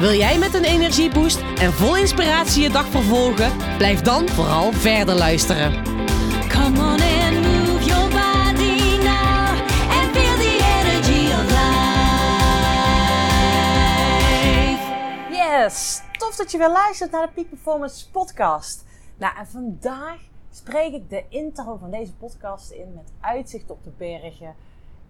Wil jij met een energieboost en vol inspiratie je dag vervolgen? Blijf dan vooral verder luisteren. Come on and move your body now and feel the energy of life. Yes, tof dat je weer luistert naar de Peak Performance podcast. Nou, en vandaag spreek ik de intro van deze podcast in met uitzicht op de bergen.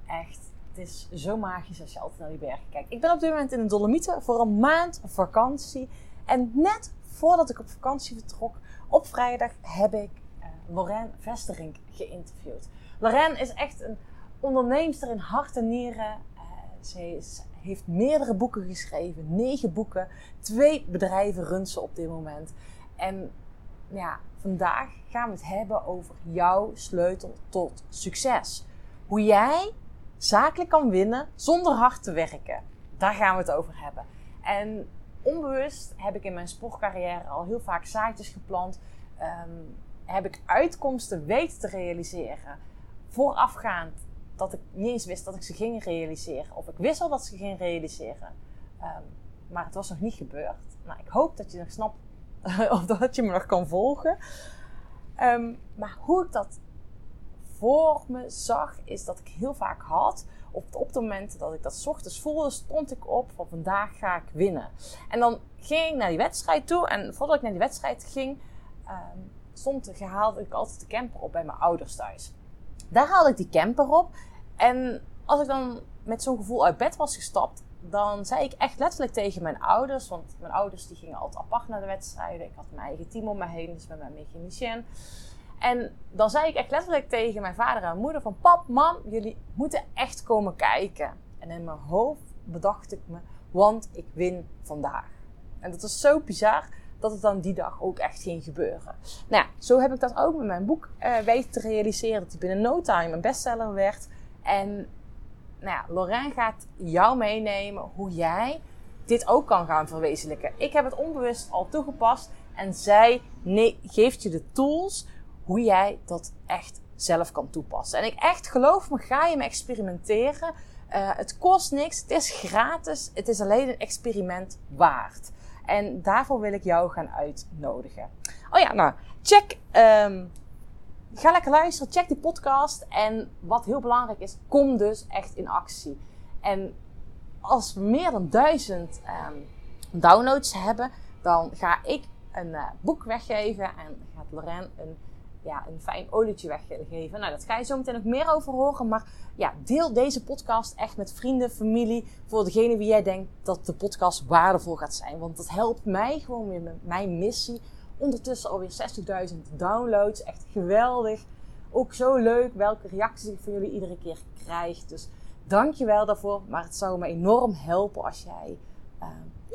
Echt, is zo magisch als je altijd naar die bergen kijkt. Ik ben op dit moment in de Dolomieten voor een maand vakantie. En net voordat ik op vakantie vertrok, op vrijdag, heb ik eh Lorraine Vesterink geïnterviewd. Lorraine is echt een onderneemster in hart en nieren. Eh, ze heeft meerdere boeken geschreven, negen boeken. Twee bedrijven runt ze op dit moment. En ja, vandaag gaan we het hebben over jouw sleutel tot succes. Hoe jij zakelijk kan winnen zonder hard te werken. Daar gaan we het over hebben. En onbewust heb ik in mijn sportcarrière al heel vaak zaadjes geplant. Ehm, heb ik uitkomsten weten te realiseren. Voorafgaand dat ik niet eens wist dat ik ze ging realiseren. Of ik wist al dat ze ging realiseren. Ehm, maar het was nog niet gebeurd. Nou, ik hoop dat je nog snapt of dat je me nog kan volgen. Ehm, maar hoe ik dat voor me zag, is dat ik heel vaak had. Op, op het moment dat ik dat ochtends voelde, stond ik op van vandaag ga ik winnen. En dan ging ik naar die wedstrijd toe. En voordat ik naar die wedstrijd ging, ehm, stond, haalde ik altijd de camper op bij mijn ouders thuis. Daar haalde ik die camper op. En als ik dan met zo'n gevoel uit bed was gestapt, dan zei ik echt letterlijk tegen mijn ouders. Want mijn ouders die gingen altijd apart naar de wedstrijden. Ik had mijn eigen team om me heen, dus met mijn mechanicien. En dan zei ik echt letterlijk tegen mijn vader en moeder van... Pap, mam, jullie moeten echt komen kijken. En in mijn hoofd bedacht ik me, want ik win vandaag. En dat was zo bizar dat het dan die dag ook echt ging gebeuren. Nou ja, zo heb ik dat ook met mijn boek eh weten te realiseren. Dat die binnen no time een bestseller werd. En nou ja, Lorraine gaat jou meenemen hoe jij dit ook kan gaan verwezenlijken. Ik heb het onbewust al toegepast. En zij geeft je de tools hoe jij dat echt zelf kan toepassen. En ik echt geloof me, ga je me experimenteren. Eh, het kost niks, het is gratis, het is alleen een experiment waard. En daarvoor wil ik jou gaan uitnodigen. Oh ja, nou, check. ehm, ga lekker luisteren, check die podcast. En wat heel belangrijk is, kom dus echt in actie. En als we meer dan duizend ehm, downloads hebben, dan ga ik een eh, boek weggeven en gaat Lorraine een, ja, een fijn olietje weggeven. Nou, dat ga je zo meteen nog meer over horen. Maar ja, deel deze podcast echt met vrienden, familie. Voor degene wie jij denkt dat de podcast waardevol gaat zijn. Want dat helpt mij gewoon weer met mijn missie. Ondertussen alweer 60.000 downloads. Echt geweldig. Ook zo leuk welke reacties ik van jullie iedere keer krijg. Dus dank je wel daarvoor. Maar het zou me enorm helpen als jij eh,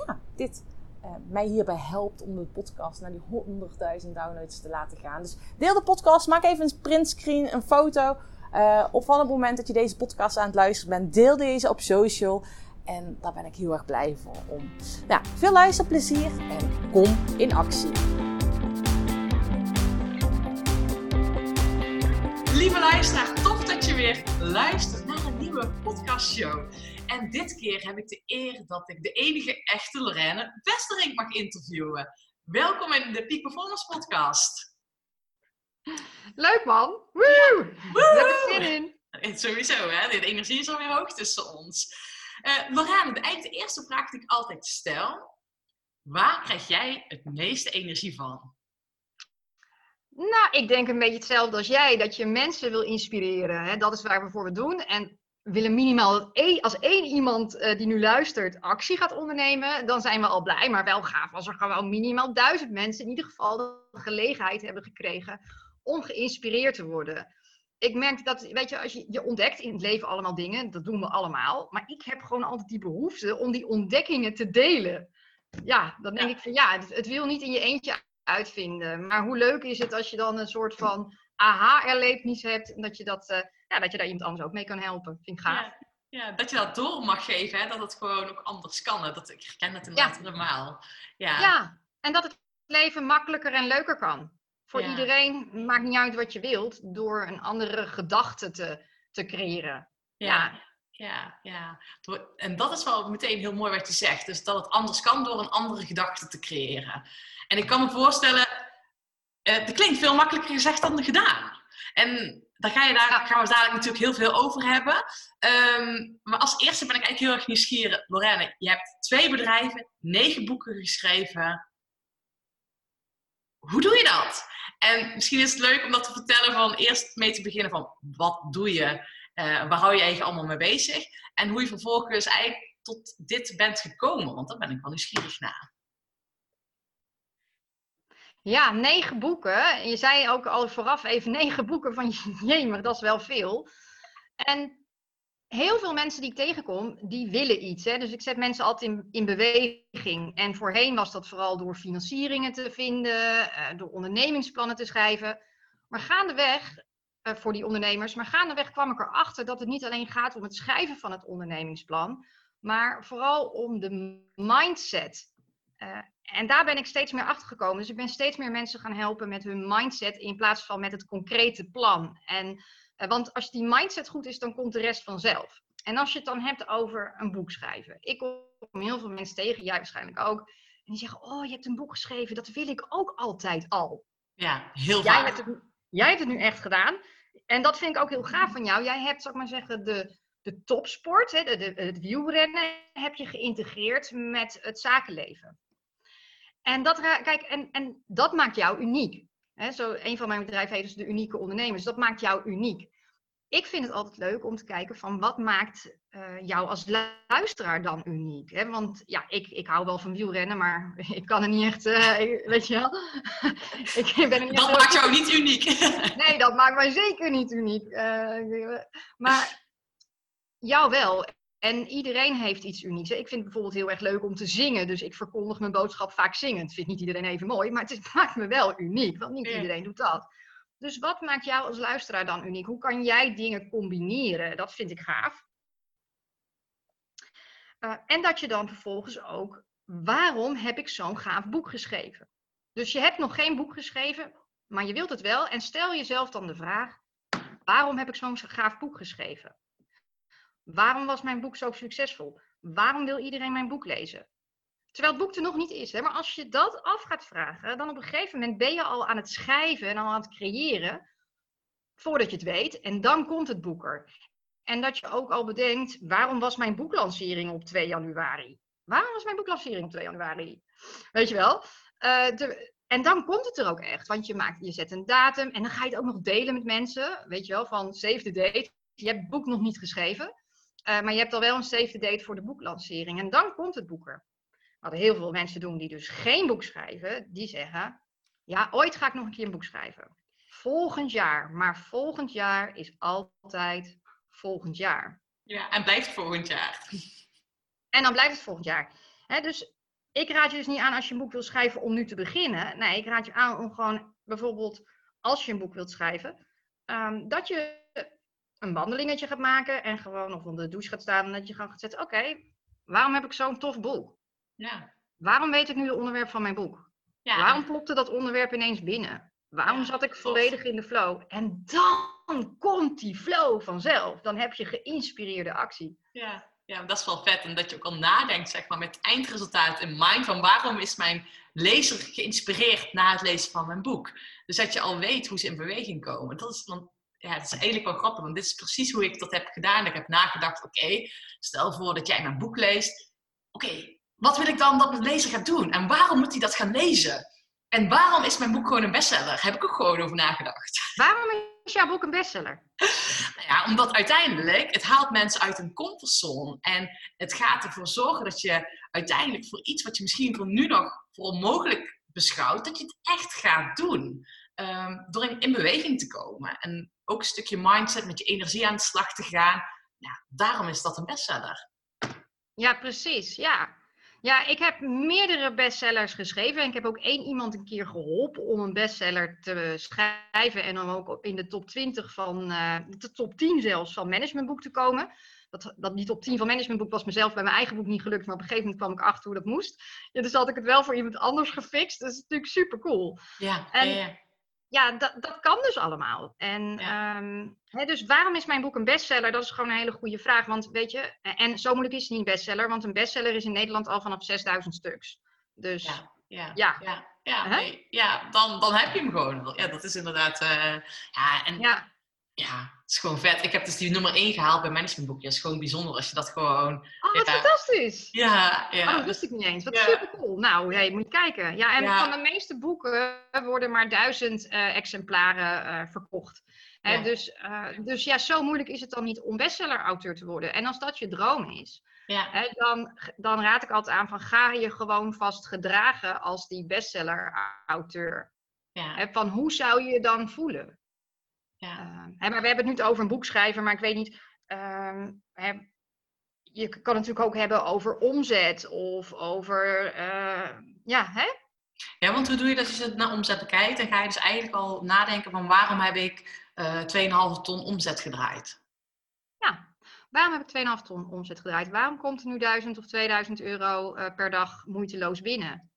ja, dit eh, mij hierbij helpt om de podcast naar die 100.000 downloads te laten gaan. Dus deel de podcast, maak even een printscreen, een foto. eh of van het moment dat je deze podcast aan het luisteren bent, deel deze op social. En daar ben ik heel erg blij voor om. Nou, veel luisterplezier en kom in actie. Lieve luisteraar, tof dat je weer luistert naar een nieuwe podcastshow. En dit keer heb ik de eer dat ik de enige echte Lorraine Westerink mag interviewen. Welkom in de Peak Performance Podcast. Leuk man! Woe! Woe! Heb zin in! Eh, Sowieso, hè? De energie is alweer hoog tussen ons. Eh Lorraine, de- eigenlijk de eerste vraag die ik altijd stel. Waar krijg jij het meeste energie van? Nou, ik denk een beetje hetzelfde als jij, dat je mensen wil inspireren. Hè? Dat is waar we voor doen. En we willen minimaal als één iemand eh, die nu luistert actie gaat ondernemen, dan zijn we al blij. Maar wel gaaf als er gewoon minimaal duizend mensen in ieder geval de gelegenheid hebben gekregen om geïnspireerd te worden. Ik merk dat, weet je, als je, je ontdekt in het leven allemaal dingen, dat doen we allemaal. Maar ik heb gewoon altijd die behoefte om die ontdekkingen te delen. Ja, dan denk ik van ja, het, het wil niet in je eentje uitvinden. Maar hoe leuk is het als je dan een soort van aha-erlevenis hebt en dat je, dat, eh, ja, dat je daar iemand anders ook mee kan helpen. Vind ik gaaf. Ja, ja, dat je dat door mag geven, hè? dat het gewoon ook anders kan. hè. Dat, ik herken het inderdaad helemaal. Ja. Ja, en dat het leven makkelijker en leuker kan. Voor iedereen maakt niet uit wat je wilt, door een andere gedachte te, te creëren. Ja, ja, ja. En dat is wel meteen heel mooi wat je zegt. Dus dat het anders kan door een andere gedachte te creëren. En ik kan me voorstellen, eh dat klinkt veel makkelijker gezegd dan gedaan. En daar, ga je daar gaan we dadelijk natuurlijk heel veel over hebben. Ehm, maar als eerste ben ik eigenlijk heel erg nieuwsgierig. Lorraine, je hebt twee bedrijven, negen boeken geschreven. Hoe doe je dat? En misschien is het leuk om dat te vertellen van eerst mee te beginnen van wat doe je? Eh, waar hou je eigenlijk allemaal mee bezig? En hoe je vervolgens eigenlijk tot dit bent gekomen, want daar ben ik wel nieuwsgierig naar. Ja, negen boeken. Je zei ook al vooraf even negen boeken van jemig, dat is wel veel. En heel veel mensen die ik tegenkom, die willen iets. Hè? Dus ik zet mensen altijd in, in beweging. En voorheen was dat vooral door financieringen te vinden, eh, door ondernemingsplannen te schrijven. Maar gaandeweg, eh, voor die ondernemers, maar gaandeweg kwam ik erachter dat het niet alleen gaat om het schrijven van het ondernemingsplan, maar vooral om de mindset. Eh, en daar ben ik steeds meer achter gekomen. Dus ik ben steeds meer mensen gaan helpen met hun mindset in plaats van met het concrete plan. En, eh, want als die mindset goed is, dan komt de rest vanzelf. En als je het dan hebt over een boek schrijven. Ik kom heel veel mensen tegen, jij waarschijnlijk ook. En die zeggen, oh, je hebt een boek geschreven, dat wil ik ook altijd al. Ja, heel Jij vaak. hebt, het, jij hebt het nu echt gedaan. En dat vind ik ook heel gaaf van jou. Jij hebt, zal ik maar zeggen, de, de topsport, hè, de, de- het wielrennen, heb je geïntegreerd met het zakenleven. En dat, kijk, en, en dat maakt jou uniek. Hè, zo, een van mijn bedrijven heet dus de unieke ondernemers. Dat maakt jou uniek. Ik vind het altijd leuk om te kijken van wat maakt eh, jou als luisteraar dan uniek. Hè? Want ja, ik, ik hou wel van wielrennen, maar ik kan er niet echt, eh, ik- weet je wel. ik ben niet Dat maakt jou niet uniek. Nee, dat maakt mij zeker niet uniek. Eh, maar jou wel. En iedereen heeft iets unieks. Ik vind het bijvoorbeeld heel erg leuk om te zingen. Dus ik verkondig mijn boodschap vaak zingend. Vindt niet iedereen even mooi, maar het is- maakt me wel uniek. Want niet Ja. iedereen doet dat. Dus wat maakt jou als luisteraar dan uniek? Hoe kan jij dingen combineren? Dat vind ik gaaf. Eh, en dat je dan vervolgens ook, waarom heb ik zo'n gaaf boek geschreven? Dus je hebt nog geen boek geschreven, maar je wilt het wel. En stel jezelf dan de vraag, waarom heb ik zo'n gaaf boek geschreven? Waarom was mijn boek zo succesvol? Waarom wil iedereen mijn boek lezen? Terwijl het boek er nog niet is. Hè? Maar als je dat af gaat vragen, dan op een gegeven moment ben je al aan het schrijven en al aan het creëren. Voordat je het weet. En dan komt het boek er. En dat je ook al bedenkt, waarom was mijn boeklancering op 2 januari? Waarom was mijn boeklancering op 2 januari? Weet je wel? Eh, en dan komt het er ook echt. Want je, maakt, je zet een datum en dan ga je het ook nog delen met mensen. Weet je wel, van save the date. Je hebt het boek nog niet geschreven. Eh, maar je hebt al wel een save the date voor de boeklancering. En dan komt het boek er. Wat heel veel mensen doen die dus geen boek schrijven, die zeggen: Ja, ooit ga ik nog een keer een boek schrijven. Volgend jaar. Maar volgend jaar is altijd volgend jaar. Ja, en blijft volgend jaar. En dan blijft het volgend jaar. Dus ik raad je dus niet aan als je een boek wil schrijven om nu te beginnen. Nee, ik raad je aan om gewoon bijvoorbeeld als je een boek wilt schrijven, ehm, dat je een wandelingetje gaat maken en gewoon nog onder de douche gaat staan en dat je gewoon gaat zetten, oké, waarom heb ik zo'n tof boek? Ja. Waarom weet ik nu het onderwerp van mijn boek? Ja, Waarom plopte dat onderwerp ineens binnen? Waarom Ja, zat ik volledig in de flow? En dan komt die flow vanzelf. Dan heb je geïnspireerde actie. Ja, ja, dat is wel vet. En dat je ook al nadenkt, zeg maar, met het eindresultaat in mind. Van waarom is mijn lezer geïnspireerd na het lezen van mijn boek? Dus dat je al weet hoe ze in beweging komen. Dat is dan, ja, dat is eigenlijk wel grappig. Want dit is precies hoe ik dat heb gedaan. Ik heb nagedacht, oké, stel voor dat jij mijn boek leest. Oké, wat wil ik dan dat mijn lezer gaat doen? En waarom moet hij dat gaan lezen? En waarom is mijn boek gewoon een bestseller? Heb ik ook gewoon over nagedacht. Waarom is jouw boek een bestseller? Nou ja, omdat uiteindelijk, het haalt mensen uit hun comfortzone. En het gaat ervoor zorgen dat je uiteindelijk voor iets wat je misschien voor nu nog voor onmogelijk beschouwt, dat je het echt gaat doen. Ehm, door in, in beweging te komen. En ook een stukje mindset, met je energie aan de slag te gaan. Ja, daarom is dat een bestseller. Ja, precies. Ja. Ja, ik heb meerdere bestsellers geschreven. En ik heb ook één iemand een keer geholpen om een bestseller te schrijven. En om ook in de top 20 van, eh, de top 10 zelfs van managementboek te komen. Dat, dat die top 10 van managementboek was mezelf bij mijn eigen boek niet gelukt. Maar op een gegeven moment kwam ik achter hoe dat moest. Ja, dus had ik het wel voor iemand anders gefixt. Dat is natuurlijk super cool. Ja, En- ja, ja. Ja, dat, dat kan dus allemaal. En Ja. ehm, dus waarom is mijn boek een bestseller? Dat is gewoon een hele goede vraag. Want weet je, en zo moeilijk is het niet een bestseller. Want een bestseller is in Nederland al vanaf 6000 stuks. Dus Ja, ja, Ja. ja, ja, Hè? nee, ja dan, dan heb je hem gewoon. Ja, dat is inderdaad. eh, ja, en ja. het is gewoon vet. Ik heb dus die nummer 1 gehaald bij managementboekje. Dat is gewoon bijzonder als je dat gewoon. Oh, wat Ja. fantastisch! Ja, Oh, ja. dat wist ik niet eens. Wat Ja. super cool. Nou, hey, moet je kijken. Ja, en Ja. van de meeste boeken worden maar duizend eh, exemplaren eh, verkocht. Hè, dus, eh, dus ja, zo moeilijk is het dan niet om bestseller-auteur te worden. En als dat je droom is, ja. Hè, dan, dan raad ik altijd aan van ga je gewoon vast gedragen als die bestseller-auteur. Hè, Van hoe zou je je dan voelen? Ja. Ehm, hè, maar we hebben het nu over een boek schrijven, maar ik weet niet. ehm, hè, je kan het natuurlijk ook hebben over omzet of over. eh, ja, hè? Ja, want hoe doe je dat als je het naar omzet bekijkt? Dan ga je dus eigenlijk al nadenken van waarom heb ik eh 2,5 ton omzet gedraaid? Waarom heb ik 2,5 ton omzet gedraaid? Waarom komt er nu 1000 of 2000 euro eh, per dag moeiteloos binnen?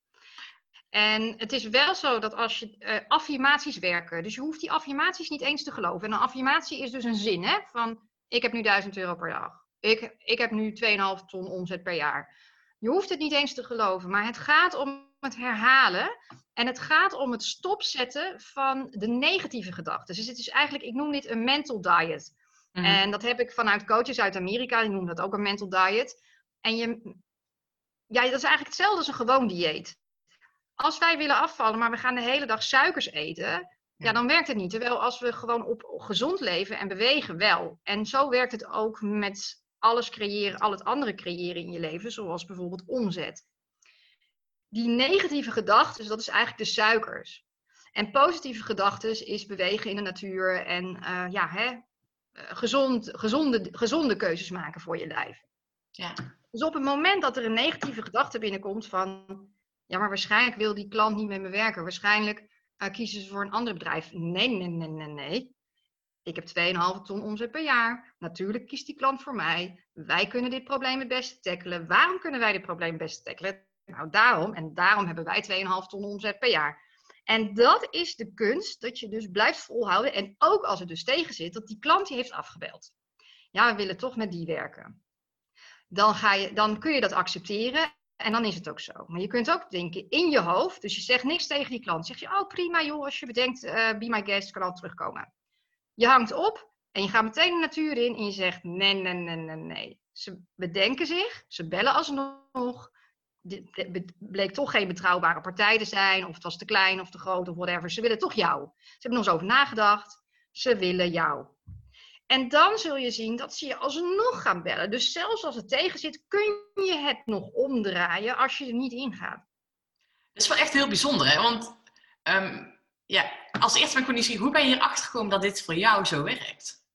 En het is wel zo dat als je eh, affirmaties werken, dus je hoeft die affirmaties niet eens te geloven. En een affirmatie is dus een zin hè, van ik heb nu 1000 euro per dag. Ik, ik heb nu 2,5 ton omzet per jaar. Je hoeft het niet eens te geloven, maar het gaat om het herhalen. En het gaat om het stopzetten van de negatieve gedachten. Dus het is eigenlijk, ik noem dit een mental diet. Mhm. En dat heb ik vanuit coaches uit Amerika, die noemen dat ook een mental diet. En je, ja, dat is eigenlijk hetzelfde als een gewoon dieet. Als wij willen afvallen, maar we gaan de hele dag suikers eten, ja, dan werkt het niet. Terwijl als we gewoon op gezond leven en bewegen wel. En zo werkt het ook met alles creëren, al het andere creëren in je leven, zoals bijvoorbeeld omzet. Die negatieve gedachten, dat is eigenlijk de suikers. En positieve gedachten is bewegen in de natuur en eh, ja, hè, eh, gezond, gezonde, gezonde keuzes maken voor je lijf. Ja. Dus op het moment dat er een negatieve gedachte binnenkomt van, ja, maar waarschijnlijk wil die klant niet met me werken. Waarschijnlijk eh, kiezen ze voor een ander bedrijf. Nee, nee, nee, nee, nee. Ik heb 2,5 ton omzet per jaar. Natuurlijk kiest die klant voor mij. Wij kunnen dit probleem het beste tackelen. Waarom kunnen wij dit probleem het beste tackelen? Nou, daarom. En daarom hebben wij 2,5 ton omzet per jaar. En dat is de kunst, dat je dus blijft volhouden. En ook als het dus tegen zit, dat die klant die heeft afgebeld. Ja, we willen toch met die werken. Dan, ga je, dan kun je dat accepteren en dan is het ook zo. Maar je kunt ook denken in je hoofd, dus je zegt niks tegen die klant. Zeg je, oh prima joh, als je bedenkt, eh be my guest, kan al terugkomen. Je hangt op en je gaat meteen de natuur in en je zegt, nee, nee, nee, nee, nee. Ze bedenken zich, ze bellen alsnog. Dit bleek toch geen betrouwbare partij te zijn, of het was te klein of te groot of whatever. Ze willen toch jou. Ze hebben nog eens over nagedacht. Ze willen jou. En dan zul je zien dat ze je alsnog gaan bellen. Dus zelfs als het tegen zit, kun je het nog omdraaien als je er niet in gaat. Dat is wel echt heel bijzonder, hè? Want ehm, ja, als eerste ben ik nieuwsgierig, hoe ben je erachter gekomen dat dit voor jou zo werkt?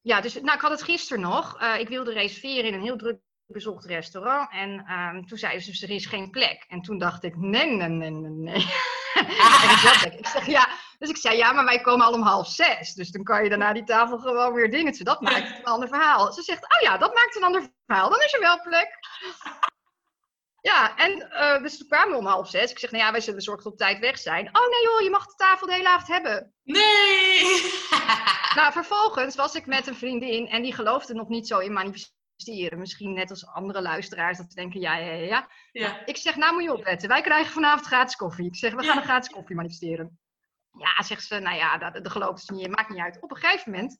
Ja, dus nou, ik had het gisteren nog. Eh, ik wilde reserveren in een heel druk bezocht restaurant. En ehm, toen zeiden ze, dus er is geen plek. En toen dacht ik, nee, nee, nee, nee, nee. En ik, dacht, ik zeg, ja. Dus ik zei, ja, maar wij komen al om half zes. Dus dan kan je daarna die tafel gewoon weer dingen. Dat maakt het een ander verhaal. Ze zegt, oh ja, dat maakt een ander verhaal. Dan is er wel plek. Ja, en eh, dus toen kwamen we om half zes. Ik zeg, nou ja, wij zullen zorgen dat we op tijd weg zijn. Oh nee joh, je mag de tafel de hele avond hebben. Nee! Nou, vervolgens was ik met een vriendin en die geloofde nog niet zo in manifesteren. Misschien net als andere luisteraars dat ze denken, ja, ja, ja, ja. ja. Ik zeg, nou moet je opletten. Wij krijgen vanavond gratis koffie. Ik zeg, we gaan Ja. een gratis koffie manifesteren. Ja, zegt ze, nou ja, dat, dat gelooft ze niet. Maakt niet uit. Op een gegeven moment,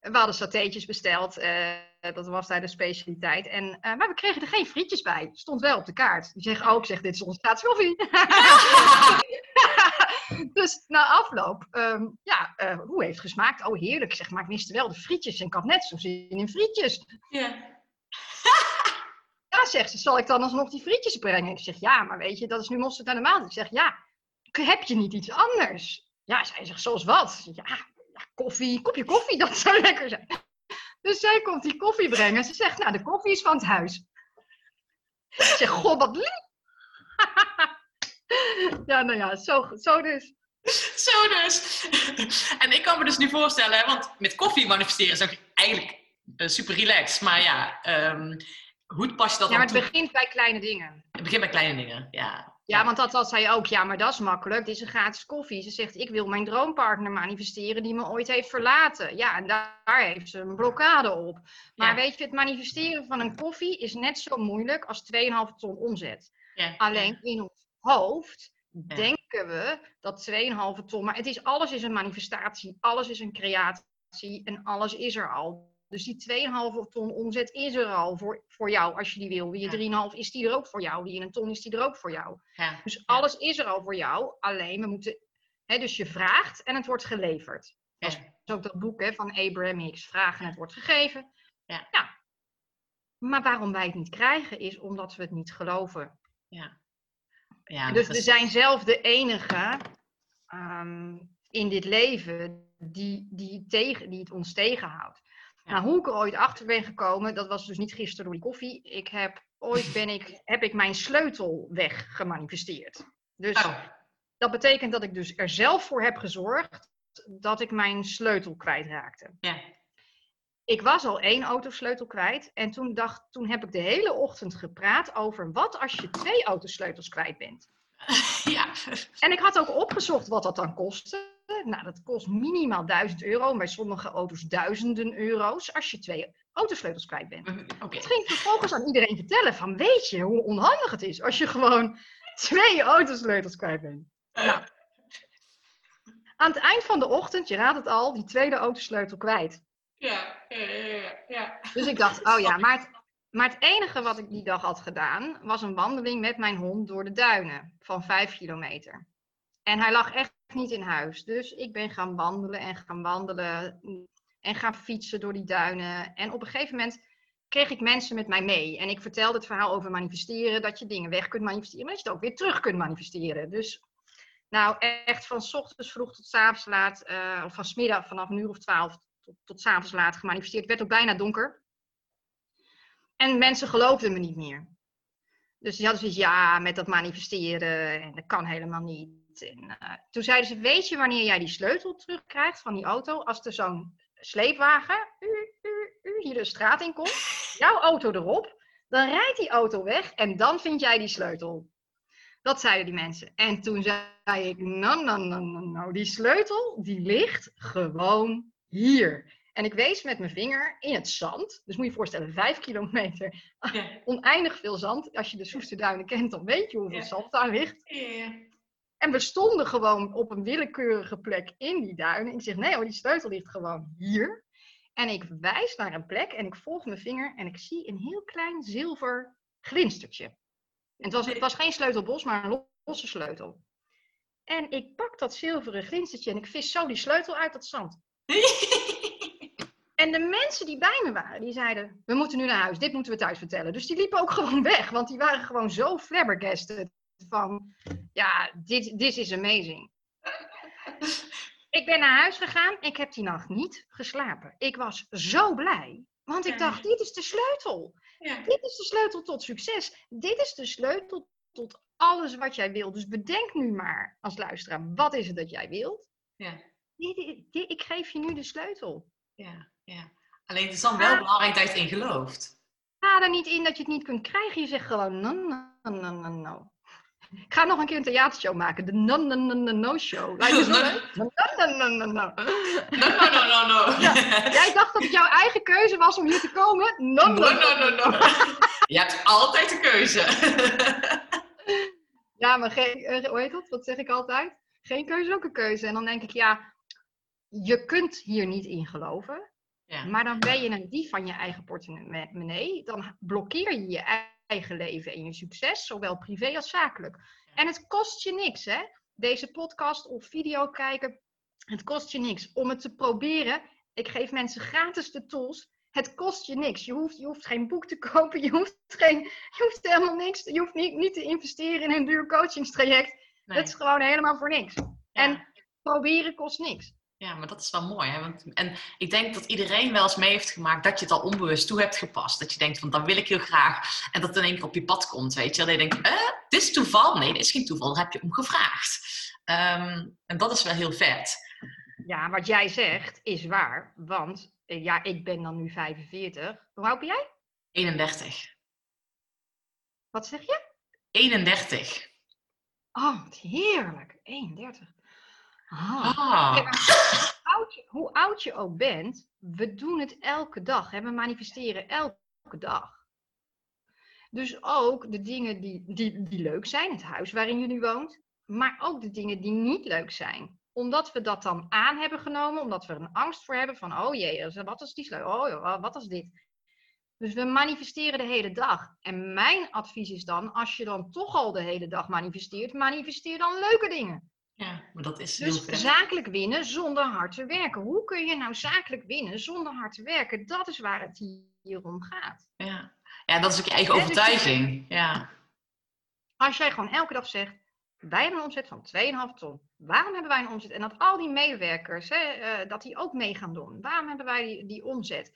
we hadden satéetjes besteld. eh, dat was daar de specialiteit. En, eh, maar we kregen er geen frietjes bij. Stond wel op de kaart. Die zeggen, oh, ik zeg, dit is onze gratis koffie. dus na afloop, ehm, ja, eh, hoe heeft het gesmaakt? Oh, heerlijk. Ik zeg, maar ik miste wel de frietjes. En ik had net zo zin in frietjes. ja. Ja, zegt ze, zal ik dan alsnog die frietjes brengen? Ik zeg, ja, maar weet je, dat is nu mosterd naar de maand. Ik zeg, ja, heb je niet iets anders? Ja, zij zegt, zoals wat? Ja, ja, koffie, kopje koffie, dat zou lekker zijn. Dus zij komt die koffie brengen. Ze zegt, nou, de koffie is van het huis. Ik zeg, goh, wat lief. ja, nou ja, zo, zo dus. Zo dus. En ik kan me dus nu voorstellen, want met koffie manifesteren is ook eigenlijk eh, super relaxed. Maar ja, ehm, hoe pas je dat Ja, maar het toe? begint bij kleine dingen. Het begint bij kleine dingen, ja. Ja, want dat, dat zei je ook. Ja, maar dat is makkelijk. Dit is een gratis koffie. Ze zegt, ik wil mijn droompartner manifesteren die me ooit heeft verlaten. Ja, en daar, daar heeft ze een blokkade op. Maar Ja. weet je, het manifesteren van een koffie is net zo moeilijk als 2,5 ton omzet. ja. Alleen in ons hoofd Ja. denken we dat 2,5 ton... Maar het is, alles is een manifestatie. Alles is een creatie. En alles is er al. Dus die 2,5 ton omzet is er al voor, voor jou als je die wil. Wie je 3,5 is die er ook voor jou. Die in een ton is die er ook voor jou. Ja. Dus alles is er al voor jou, alleen we moeten. Hè, dus je vraagt en het wordt geleverd. Ja. Dat is ook dat boek hè, van Abraham Hicks: Vragen en het wordt gegeven. Ja. Maar waarom wij het niet krijgen, is omdat we het niet geloven. Ja. Ja, dus dat we zijn zelf de enige ehm, in dit leven die, die, tegen, die het ons tegenhoudt. Nou, hoe ik er ooit achter ben gekomen, dat was dus niet gisteren door die koffie. Ik heb ooit ben ik, heb ik mijn sleutel weg gemanifesteerd. Dus Oh, dat betekent dat ik dus er zelf voor heb gezorgd dat ik mijn sleutel kwijtraakte. ja. Ik was al één autosleutel kwijt en toen, dacht, toen heb ik de hele ochtend gepraat over wat als je twee autosleutels kwijt bent. ja. En ik had ook opgezocht wat dat dan kostte. Nou, dat kost minimaal 1000 euro en bij sommige auto's duizenden euro's als je twee autosleutels kwijt bent. Oké. Ik ging vervolgens aan iedereen vertellen van weet je hoe onhandig het is als je gewoon twee autosleutels kwijt bent. Nou, aan het eind van de ochtend, je raadt het al, die tweede autosleutel kwijt. Ja, ja, ja, ja. Dus ik dacht, oh ja, maar het, maar het enige wat ik die dag had gedaan, was een wandeling met mijn hond door de duinen van vijf kilometer. En hij lag echt niet in huis. Dus ik ben gaan wandelen en gaan wandelen en gaan fietsen door die duinen. En op een gegeven moment kreeg ik mensen met mij mee. En ik vertelde het verhaal over manifesteren, dat je dingen weg kunt manifesteren, maar dat je het ook weer terug kunt manifesteren. Dus nou, echt van ochtends vroeg tot 's avonds laat, eh, of van 's middag vanaf een uur of twaalf tot, tot 's avonds laat gemanifesteerd. Het werd ook bijna donker. En mensen geloofden me niet meer. Dus die hadden zoiets, ja, met dat manifesteren, en dat kan helemaal niet. En, eh, toen zeiden ze, weet je wanneer jij die sleutel terugkrijgt van die auto? Als er zo'n sleepwagen u, u, u, hier de straat in komt, jouw auto erop, dan rijdt die auto weg en dan vind jij die sleutel. Dat zeiden die mensen. En toen zei ik, nou, nou, nou, nou, nou, die sleutel, die ligt gewoon hier. En ik wees met mijn vinger in het zand. Dus moet je je voorstellen, vijf kilometer, Ja. oneindig veel zand. Als je de Soesterduinen kent, dan weet je hoeveel Ja. zand daar ligt. Ja. En we stonden gewoon op een willekeurige plek in die duinen. Ik zeg, nee hoor, die sleutel ligt gewoon hier. En ik wijs naar een plek en ik volg mijn vinger en ik zie een heel klein zilver glinstertje. En het was, het was geen sleutelbos, maar een losse sleutel. En ik pak dat zilveren glinstertje en ik vis zo die sleutel uit dat zand. En de mensen die bij me waren, die zeiden, we moeten nu naar huis, dit moeten we thuis vertellen. Dus die liepen ook gewoon weg, want die waren gewoon zo flabbergasted van, ja, dit this is amazing. Ik ben naar huis gegaan, ik heb die nacht niet geslapen. Ik was zo blij, want ik Ja. dacht, dit is de sleutel. Ja. Dit is de sleutel tot succes. Dit is de sleutel tot alles wat jij wilt. Dus bedenk nu maar als luisteraar, wat is het dat jij wilt? Ja. Dit- dit- dit- ik geef je nu de sleutel. Ja, ja. Alleen het is dan wel belangrijk dat je erin gelooft. Ga er niet in dat je het niet kunt krijgen. Je zegt gewoon no, no, no, no, no. Ik ga nog een keer een theatershow maken. De no, no, no, no, no show. Lijkt je zo No, leuk? No, no, no, no, no. No, no, no, no, no. Ja. Jij dacht dat het jouw eigen keuze was om hier te komen? No, No, no, no, no. Je hebt altijd de keuze. Ja, maar geen, eh, hoe heet dat? Wat zeg ik altijd? Geen keuze ook een keuze. En dan denk ik, ja, je kunt hier niet in geloven. Ja. Maar dan ben je een dief van je eigen portemonnee. Dan blokkeer je je eigen leven en je succes, zowel privé als zakelijk. En het kost je niks, hè? Deze podcast of video kijken, het kost je niks. Om het te proberen, ik geef mensen gratis de tools. Het kost je niks. Je hoeft, je hoeft geen boek te kopen, je hoeft, geen, je hoeft helemaal niks. Je hoeft niet, niet te investeren in een duur coachingstraject. Nee. Het is gewoon helemaal voor niks. Ja. En proberen kost niks. Ja, maar dat is wel mooi. Hè? Want, en ik denk dat iedereen wel eens mee heeft gemaakt dat je het al onbewust toe hebt gepast. Dat je denkt van, dat wil ik heel graag. En dat het in één keer op je pad komt, weet je. Dat je denkt, eh, dit is toeval. Nee, dit is geen toeval. Daar heb je om gevraagd. Ehm, en dat is wel heel vet. Ja, wat jij zegt is waar. Want eh, ja, ik ben dan nu 45. Hoe oud ben jij? 31. Wat zeg je? 31. Oh, wat heerlijk. 31. Ah. Ah. Hoe, oud je, hoe oud je ook bent, we doen het elke dag. Hè? We manifesteren elke dag. Dus ook de dingen die, die, die leuk zijn, het huis waarin je nu woont, maar ook de dingen die niet leuk zijn. Omdat we dat dan aan hebben genomen, omdat we er een angst voor hebben van, oh jee, wat is die leuk? Oh, wat is dit? Dus we manifesteren de hele dag. En mijn advies is dan, als je dan toch al de hele dag manifesteert, manifesteer dan leuke dingen. Ja, maar dat is Dus zakelijk winnen zonder hard te werken. Hoe kun je nou zakelijk winnen zonder hard te werken? Dat is waar het hier om gaat. Ja. ja, dat is ook je eigen dus overtuiging. Ja. Als jij gewoon elke dag zegt, wij hebben een omzet van 2,5 ton. Waarom hebben wij een omzet? En dat al die medewerkers, hè, eh, dat die ook mee gaan doen. Waarom hebben wij die, die omzet?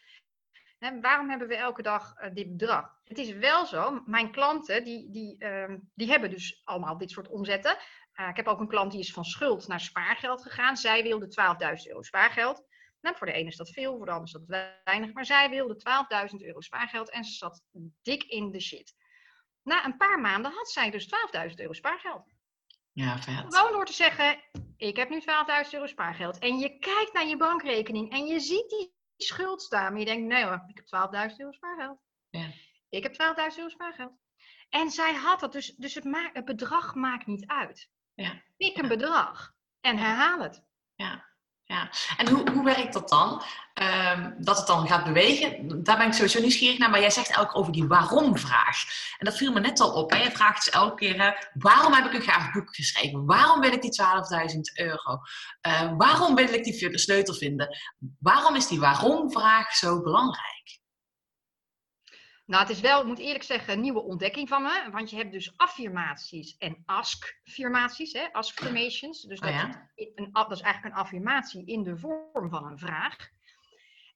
Hè, waarom hebben we elke dag eh, dit bedrag? Het is wel zo, mijn klanten, die, die, ehm, die hebben dus allemaal dit soort omzetten. Eh, ik heb ook een klant die is van schuld naar spaargeld gegaan. Zij wilde 12.000 euro spaargeld. Nou, voor de ene is dat veel, voor de ander is dat weinig. Maar zij wilde 12.000 euro spaargeld en ze zat dik in de shit. Na een paar maanden had zij dus 12.000 euro spaargeld. ja, vet. Gewoon door te zeggen, ik heb nu 12.000 euro spaargeld. En je kijkt naar je bankrekening en je ziet die schuld staan. Maar je denkt, nee hoor, ik heb 12.000 euro spaargeld. Ja. Ik heb 12.000 euro spaargeld. En zij had dat, dus, dus het bedrag maakt niet uit. Ja. Pik een bedrag en herhaal het. Ja. Ja, en hoe, hoe werkt dat dan? Ehm, dat het dan gaat bewegen, daar ben ik sowieso nieuwsgierig naar. Maar jij zegt elke over die waarom-vraag. En dat viel me net al op. Hè? Jij vraagt dus elke keer, hè, waarom heb ik een gaaf boek geschreven? Waarom wil ik die 12.000 euro? Eh, waarom wil ik die sleutel vinden? Waarom is die waarom-vraag zo belangrijk? Nou, het is wel, ik moet eerlijk zeggen, een nieuwe ontdekking van me. Want je hebt dus affirmaties en ask-affirmaties, hè, ask-affirmations. Dus Oh dat, ja? is een, dat is eigenlijk een affirmatie in de vorm van een vraag.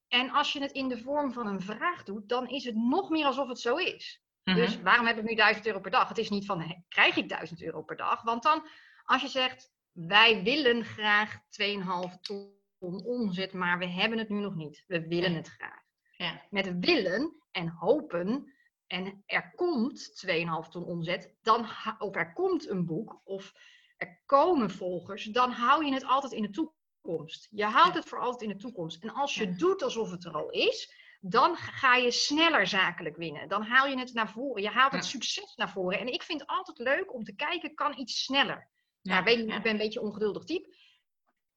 En als je het in de vorm van een vraag doet, dan is het nog meer alsof het zo is. Mhm. Dus waarom heb ik nu 1000 euro per dag? Het is niet van, krijg ik 1000 euro per dag? Want dan, als je zegt, wij willen graag 2,5 ton omzet, maar we hebben het nu nog niet. We willen het graag. Ja. Met willen en hopen en er komt 2,5 ton omzet, dan, of er komt een boek, of er komen volgers, dan hou je het altijd in de toekomst. Je houdt het voor altijd in de toekomst. En als je doet alsof het er al is, dan ga je sneller zakelijk winnen. Dan haal je het naar voren. Je haalt het succes naar voren. En ik vind het altijd leuk om te kijken, kan iets sneller? Ja, Ja, weet je, ik ben een beetje ongeduldig type.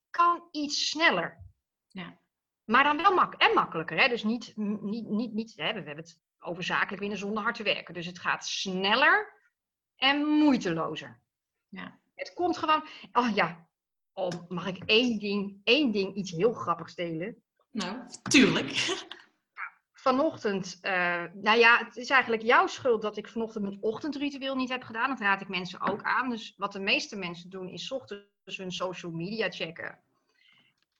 Kan iets sneller. Maar dan wel mak en makkelijker. Hè? Dus niet, niet, niet, niet hè? we hebben het over zakelijk winnen zonder hard te werken. Dus het gaat sneller en moeitelozer. Ja. Het komt gewoon. Oh ja, oh, mag ik één ding, één ding iets heel grappigs delen? Nou, tuurlijk. Vanochtend, eh, nou ja, het is eigenlijk jouw schuld dat ik vanochtend mijn ochtendritueel niet heb gedaan. Dat raad ik mensen ook aan. Dus wat de meeste mensen doen, is 's ochtends hun social media checken.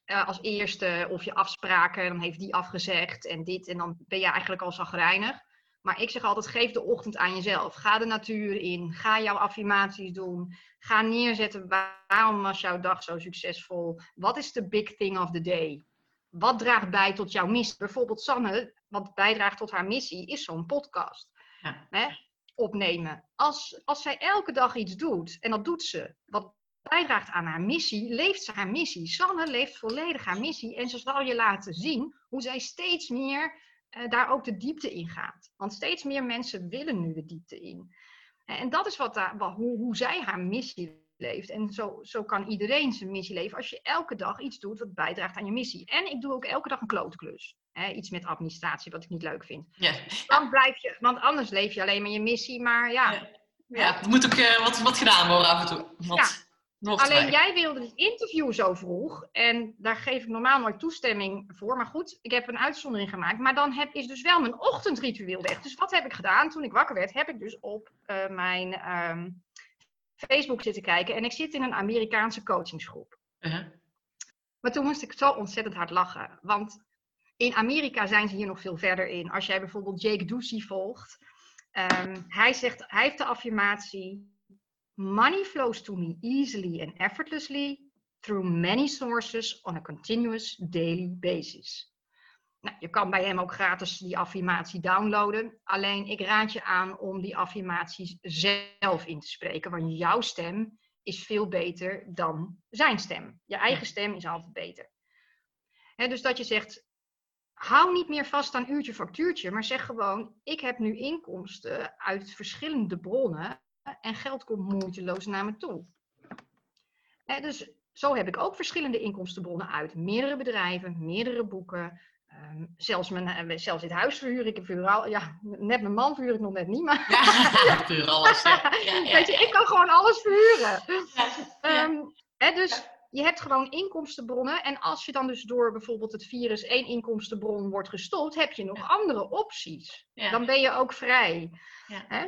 Eh, als eerste of je afspraken, dan heeft die afgezegd en dit. En dan ben je eigenlijk al zagrijnig. Maar ik zeg altijd, geef de ochtend aan jezelf. Ga de natuur in. Ga jouw affirmaties doen. Ga neerzetten, waarom was jouw dag zo succesvol? Wat is de big thing of the day? Wat draagt bij tot jouw missie? Bijvoorbeeld Sanne, wat bijdraagt tot haar missie, is zo'n podcast. Ja. Hè? Opnemen. Als, als zij elke dag iets doet, en dat doet ze, wat bijdraagt aan haar missie, leeft ze haar missie. Sanne leeft volledig haar missie en ze zal je laten zien hoe zij steeds meer eh, daar ook de diepte in gaat. Want steeds meer mensen willen nu de diepte in. En dat is wat daar, wat, hoe, hoe zij haar missie leeft. En zo, zo kan iedereen zijn missie leven als je elke dag iets doet wat bijdraagt aan je missie. En ik doe ook elke dag een klote klus. Hè, iets met administratie wat ik niet leuk vind. Ja. Dan blijf je, want anders leef je alleen maar je missie. Maar ja, Ja. Ja, moet ook eh, wat, wat gedaan worden af en toe. Wat, Ja. Nog Alleen jij wilde dit interview zo vroeg. En daar geef ik normaal nooit toestemming voor. Maar goed, ik heb een uitzondering gemaakt. Maar dan heb, is dus wel mijn ochtendritueel weg. Dus wat heb ik gedaan? Toen ik wakker werd, heb ik dus op eh, mijn ehm, Facebook zitten kijken. En ik zit in een Amerikaanse coachingsgroep. Uh-huh. Maar toen moest ik zo ontzettend hard lachen. Want in Amerika zijn ze hier nog veel verder in. Als jij bijvoorbeeld Jake Ducey volgt. ehm, hij, zegt, hij heeft de affirmatie... Money flows to me easily and effortlessly through many sources on a continuous daily basis. Nou, je kan bij hem ook gratis die affirmatie downloaden. Alleen ik raad je aan om die affirmaties zelf in te spreken. Want jouw stem is veel beter dan zijn stem. Je eigen stem is altijd beter. Dus dat je zegt, hou niet meer vast aan uurtje factuurtje, maar zeg gewoon, ik heb nu inkomsten uit verschillende bronnen en geld komt moeiteloos naar me toe. Dus zo heb ik ook verschillende inkomstenbronnen uit meerdere bedrijven, meerdere boeken. ehm, zelfs, mijn, eh, zelfs dit huis verhuur ik, verhuur al, ja, net mijn man verhuur ik nog net niet, maar Ja, puur alles. Ja, ja, ja, Weet je, ik kan gewoon alles verhuren. Ehm, hè, dus je hebt gewoon inkomstenbronnen. En als je dan dus door bijvoorbeeld het virus één inkomstenbron wordt gestopt, heb je nog andere opties. Dan ben je ook vrij. Ja. Hè?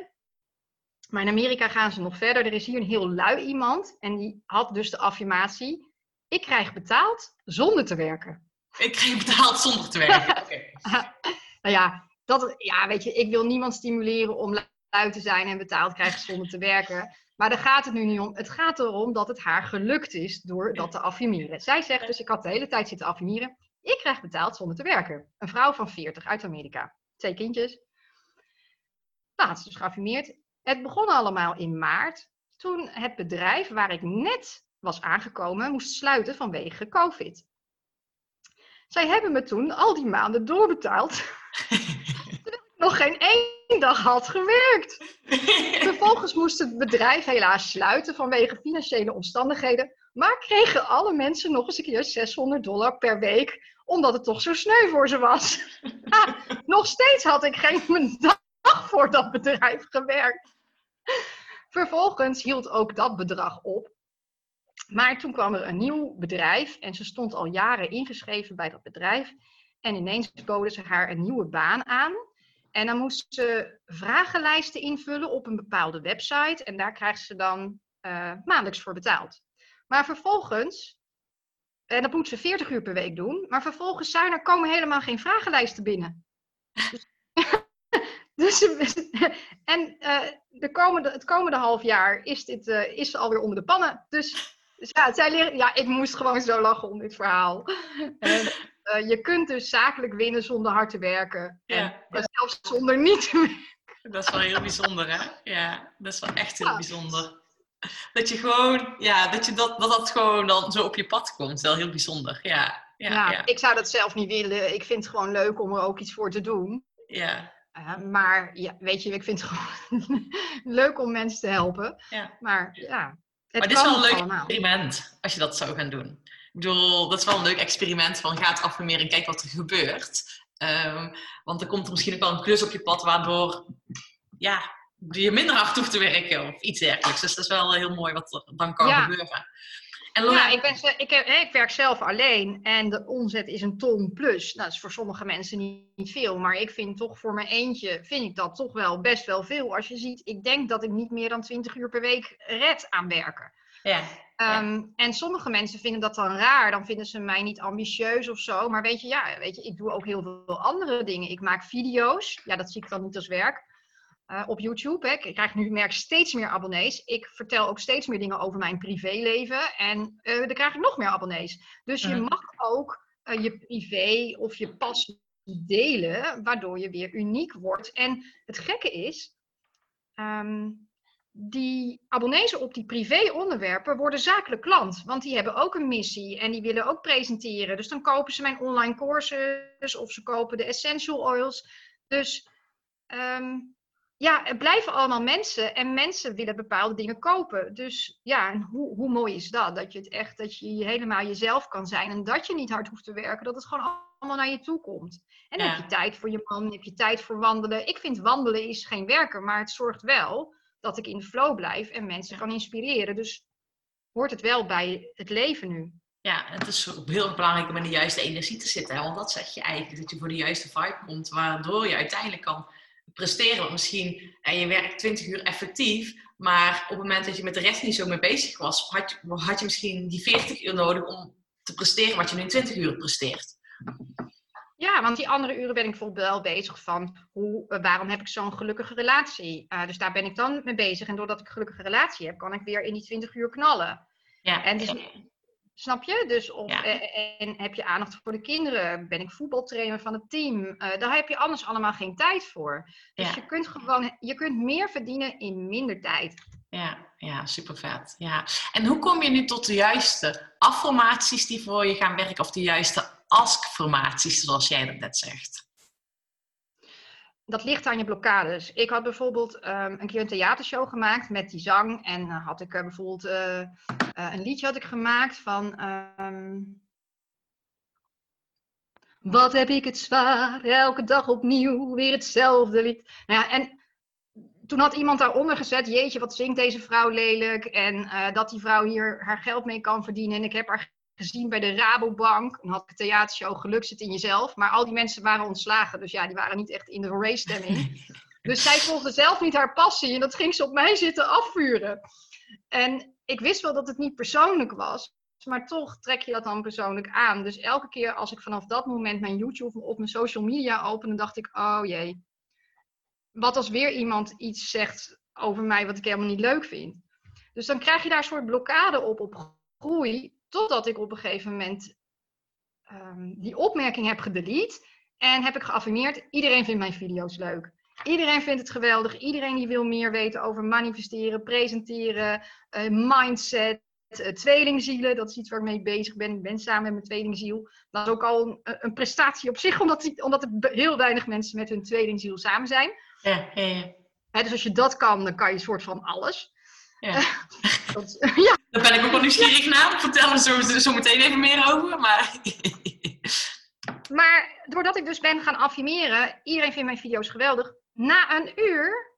Maar in Amerika gaan ze nog verder. Er is hier een heel lui iemand. En die had dus de affirmatie. Ik krijg betaald zonder te werken. Ik krijg betaald zonder te werken. Nou ja, dat, ja, weet je, ik wil niemand stimuleren om lui te zijn en betaald krijgen zonder te werken. Maar daar gaat het nu niet om. Het gaat erom dat het haar gelukt is door dat te affirmeren. Zij zegt dus, ik had de hele tijd zitten affirmeren. Ik krijg betaald zonder te werken. Een vrouw van 40 uit Amerika. Twee kindjes. Nou, had ze dus geaffirmeerd. Het begon allemaal in maart. Toen het bedrijf waar ik net was aangekomen moest sluiten vanwege COVID. Zij hebben me toen al die maanden doorbetaald. terwijl ik nog geen één dag had gewerkt. Vervolgens moest het bedrijf helaas sluiten vanwege financiële omstandigheden. Maar kregen alle mensen nog eens een keer 600 dollar per week, omdat het toch zo sneu voor ze was. Nog steeds had ik geen dag voor dat bedrijf gewerkt. Vervolgens hield ook dat bedrag op. Maar toen kwam er een nieuw bedrijf en ze stond al jaren ingeschreven bij dat bedrijf. En ineens boden ze haar een nieuwe baan aan. En dan moest ze vragenlijsten invullen op een bepaalde website. En daar krijgt ze dan eh, maandelijks voor betaald. Maar vervolgens, en dat moet ze 40 uur per week doen. Maar vervolgens zijn er komen helemaal geen vragenlijsten binnen. Dus, dus en eh, de komende, het komende half jaar is, dit, eh, is ze alweer onder de pannen. Dus, dus ja, zij leren, ja, ik moest gewoon zo lachen om dit verhaal. En, eh, je kunt dus zakelijk winnen zonder hard te werken. En Ja, ja. zelfs zonder niet te werken. Dat is wel heel bijzonder, hè? Ja, dat is wel echt heel Ja. bijzonder. Dat je gewoon, ja, dat, je dat, dat dat gewoon dan zo op je pad komt. Wel heel bijzonder, ja. Ja, Ja, ja, Ik zou dat zelf niet willen. Ik vind het gewoon leuk om er ook iets voor te doen. ja, Eh, maar ja, weet je, ik vind het gewoon leuk om mensen te helpen. ja. Maar ja, het Maar dit is wel een leuk allemaal. experiment, als je dat zou gaan doen. Ik bedoel, dat is wel een leuk experiment van ga het affirmeren en kijk wat er gebeurt. Ehm, want er komt er misschien ook wel een klus op je pad waardoor ja, je minder hard hoeft te werken of iets dergelijks. Dus dat is wel heel mooi wat er dan kan Ja. gebeuren. En Ja, ik, ben, ik, heb, ik werk zelf alleen en de omzet is een ton plus. Nou, dat is voor sommige mensen niet, niet veel, maar ik vind toch voor mijn eentje, vind ik dat toch wel best wel veel. Als je ziet, ik denk dat ik niet meer dan 20 uur per week red aan werken. ja, Ehm, En sommige mensen vinden dat dan raar. Dan vinden ze mij niet ambitieus of zo. Maar weet je, ja, weet je, ik doe ook heel veel andere dingen. Ik maak video's. Ja, dat zie ik dan niet als werk. Eh, op YouTube. Hè. Ik krijg nu merk steeds meer abonnees. Ik vertel ook steeds meer dingen over mijn privéleven. En eh dan krijg ik nog meer abonnees. Dus je mag ook eh, je privé of je passie delen. Waardoor je weer uniek wordt. En het gekke is... ehm, die abonnees op die privé-onderwerpen worden zakelijk klant. Want die hebben ook een missie en die willen ook presenteren. Dus dan kopen ze mijn online courses of ze kopen de essential oils. Dus ehm, ja, het blijven allemaal mensen en mensen willen bepaalde dingen kopen. Dus ja, en hoe, hoe mooi is dat? Dat je het echt, dat je helemaal jezelf kan zijn en dat je niet hard hoeft te werken. Dat het gewoon allemaal naar je toe komt. En dan Ja. heb je tijd voor je man, heb je tijd voor wandelen. Ik vind wandelen is geen werken, maar het zorgt wel dat ik in de flow blijf en mensen kan inspireren. Dus hoort het wel bij het leven nu. ja, het is ook heel belangrijk om in de juiste energie te zitten. Hè? Want dat zeg je eigenlijk, dat je voor de juiste vibe komt. Waardoor je uiteindelijk kan presteren. Want misschien, en je werkt 20 uur effectief. Maar op het moment dat je met de rest niet zo mee bezig was, had je, had je misschien die 40 uur nodig om te presteren wat je nu in 20 uur presteert. Ja, want die andere uren ben ik bijvoorbeeld wel bezig van hoe, eh, waarom heb ik zo'n gelukkige relatie? Eh, dus daar ben ik dan mee bezig. En doordat ik een gelukkige relatie heb, kan ik weer in die 20 uur knallen. Ja, En dus, snap je? Dus of, Ja. eh, en heb je aandacht voor de kinderen? Ben ik voetbaltrainer van het team? Eh, daar heb je anders allemaal geen tijd voor. Dus Ja. je kunt gewoon, je kunt meer verdienen in minder tijd. ja, ja, super vet. Ja. En hoe kom je nu tot de juiste affirmaties die voor je gaan werken, of de juiste ask-formaties, zoals jij dat net zegt? Dat ligt aan je blokkades. Ik had bijvoorbeeld ehm, een keer een theatershow gemaakt met die zang. En dan had ik eh, bijvoorbeeld eh, eh, een liedje had ik gemaakt van. ehm, wat heb ik het zwaar, elke dag opnieuw, weer hetzelfde lied. Nou ja, en toen had iemand daaronder gezet, jeetje, wat zingt deze vrouw lelijk. En dat die vrouw hier haar geld mee kan verdienen. En ik heb haar gezien bij de Rabobank. Dan had ik een theatershow Geluk zit in jezelf. Maar al die mensen waren ontslagen. Dus ja, die waren niet echt in de race-stemming. Dus zij volgde zelf niet haar passie. En dat ging ze op mij zitten afvuren. En ik wist wel dat het niet persoonlijk was. Maar toch trek je dat dan persoonlijk aan. Dus elke keer als ik vanaf dat moment mijn YouTube of mijn social media opende, dacht ik, oh jee. Wat als weer iemand iets zegt over mij wat ik helemaal niet leuk vind. Dus dan krijg je daar een soort blokkade op, op groei. Totdat ik op een gegeven moment ehm, die opmerking heb gedelete. En heb ik geaffirmeerd, iedereen vindt mijn video's leuk. Iedereen vindt het geweldig. Iedereen die wil meer weten over manifesteren, presenteren, eh, mindset, eh, tweelingzielen. Dat is iets waar ik mee bezig ben. Ik ben samen met mijn tweelingziel. Dat is ook al een, een prestatie op zich, omdat, die- omdat er heel weinig mensen met hun tweelingziel samen zijn. Ja, ja, ja. Hè, dus als je dat kan, dan kan je een soort van alles. ja. Dat, ja, Daar ben ik ook wel nieuwsgierig naar. Vertel er zo, zo meteen even meer over. Maar Maar doordat ik dus ben gaan affirmeren, iedereen vindt mijn video's geweldig. Na een uur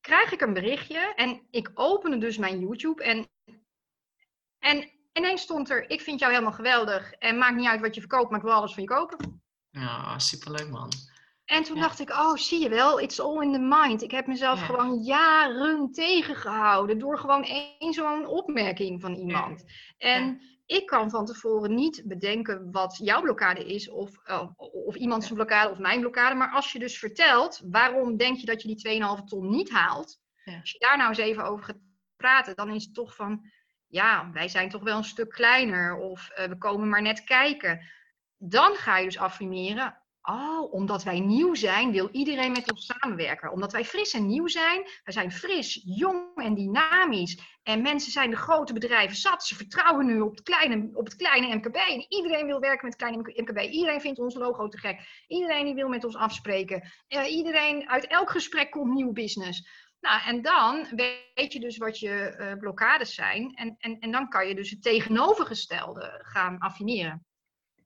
krijg ik een berichtje en ik opende dus mijn YouTube en, en ineens stond er, ik vind jou helemaal geweldig en maakt niet uit wat je verkoopt, maar ik wil alles van je kopen. ja, superleuk man. En toen Ja. dacht ik, oh zie je wel, it's all in the mind. Ik heb mezelf Ja. gewoon jaren tegengehouden door gewoon één zo'n opmerking van iemand. En ik kan van tevoren niet bedenken wat jouw blokkade is, of, eh, of iemand zijn blokkade of mijn blokkade. Maar als je dus vertelt, waarom denk je dat je die 2,5 ton niet haalt? Als je daar nou eens even over gaat praten, dan is het toch van, ja, wij zijn toch wel een stuk kleiner. Of eh, we komen maar net kijken. Dan ga je dus affirmeren, Oh, omdat wij nieuw zijn, wil iedereen met ons samenwerken. Omdat wij fris en nieuw zijn. We zijn fris, jong en dynamisch. En mensen zijn de grote bedrijven zat. Ze vertrouwen nu op het kleine, op het kleine MKB. En iedereen wil werken met het kleine MKB. Iedereen vindt ons logo te gek. Iedereen die wil met ons afspreken. Eh, iedereen, uit elk gesprek komt nieuw business. Nou, en dan weet je dus wat je eh, blokkades zijn. En, en, en dan kan je dus het tegenovergestelde gaan affirmeren.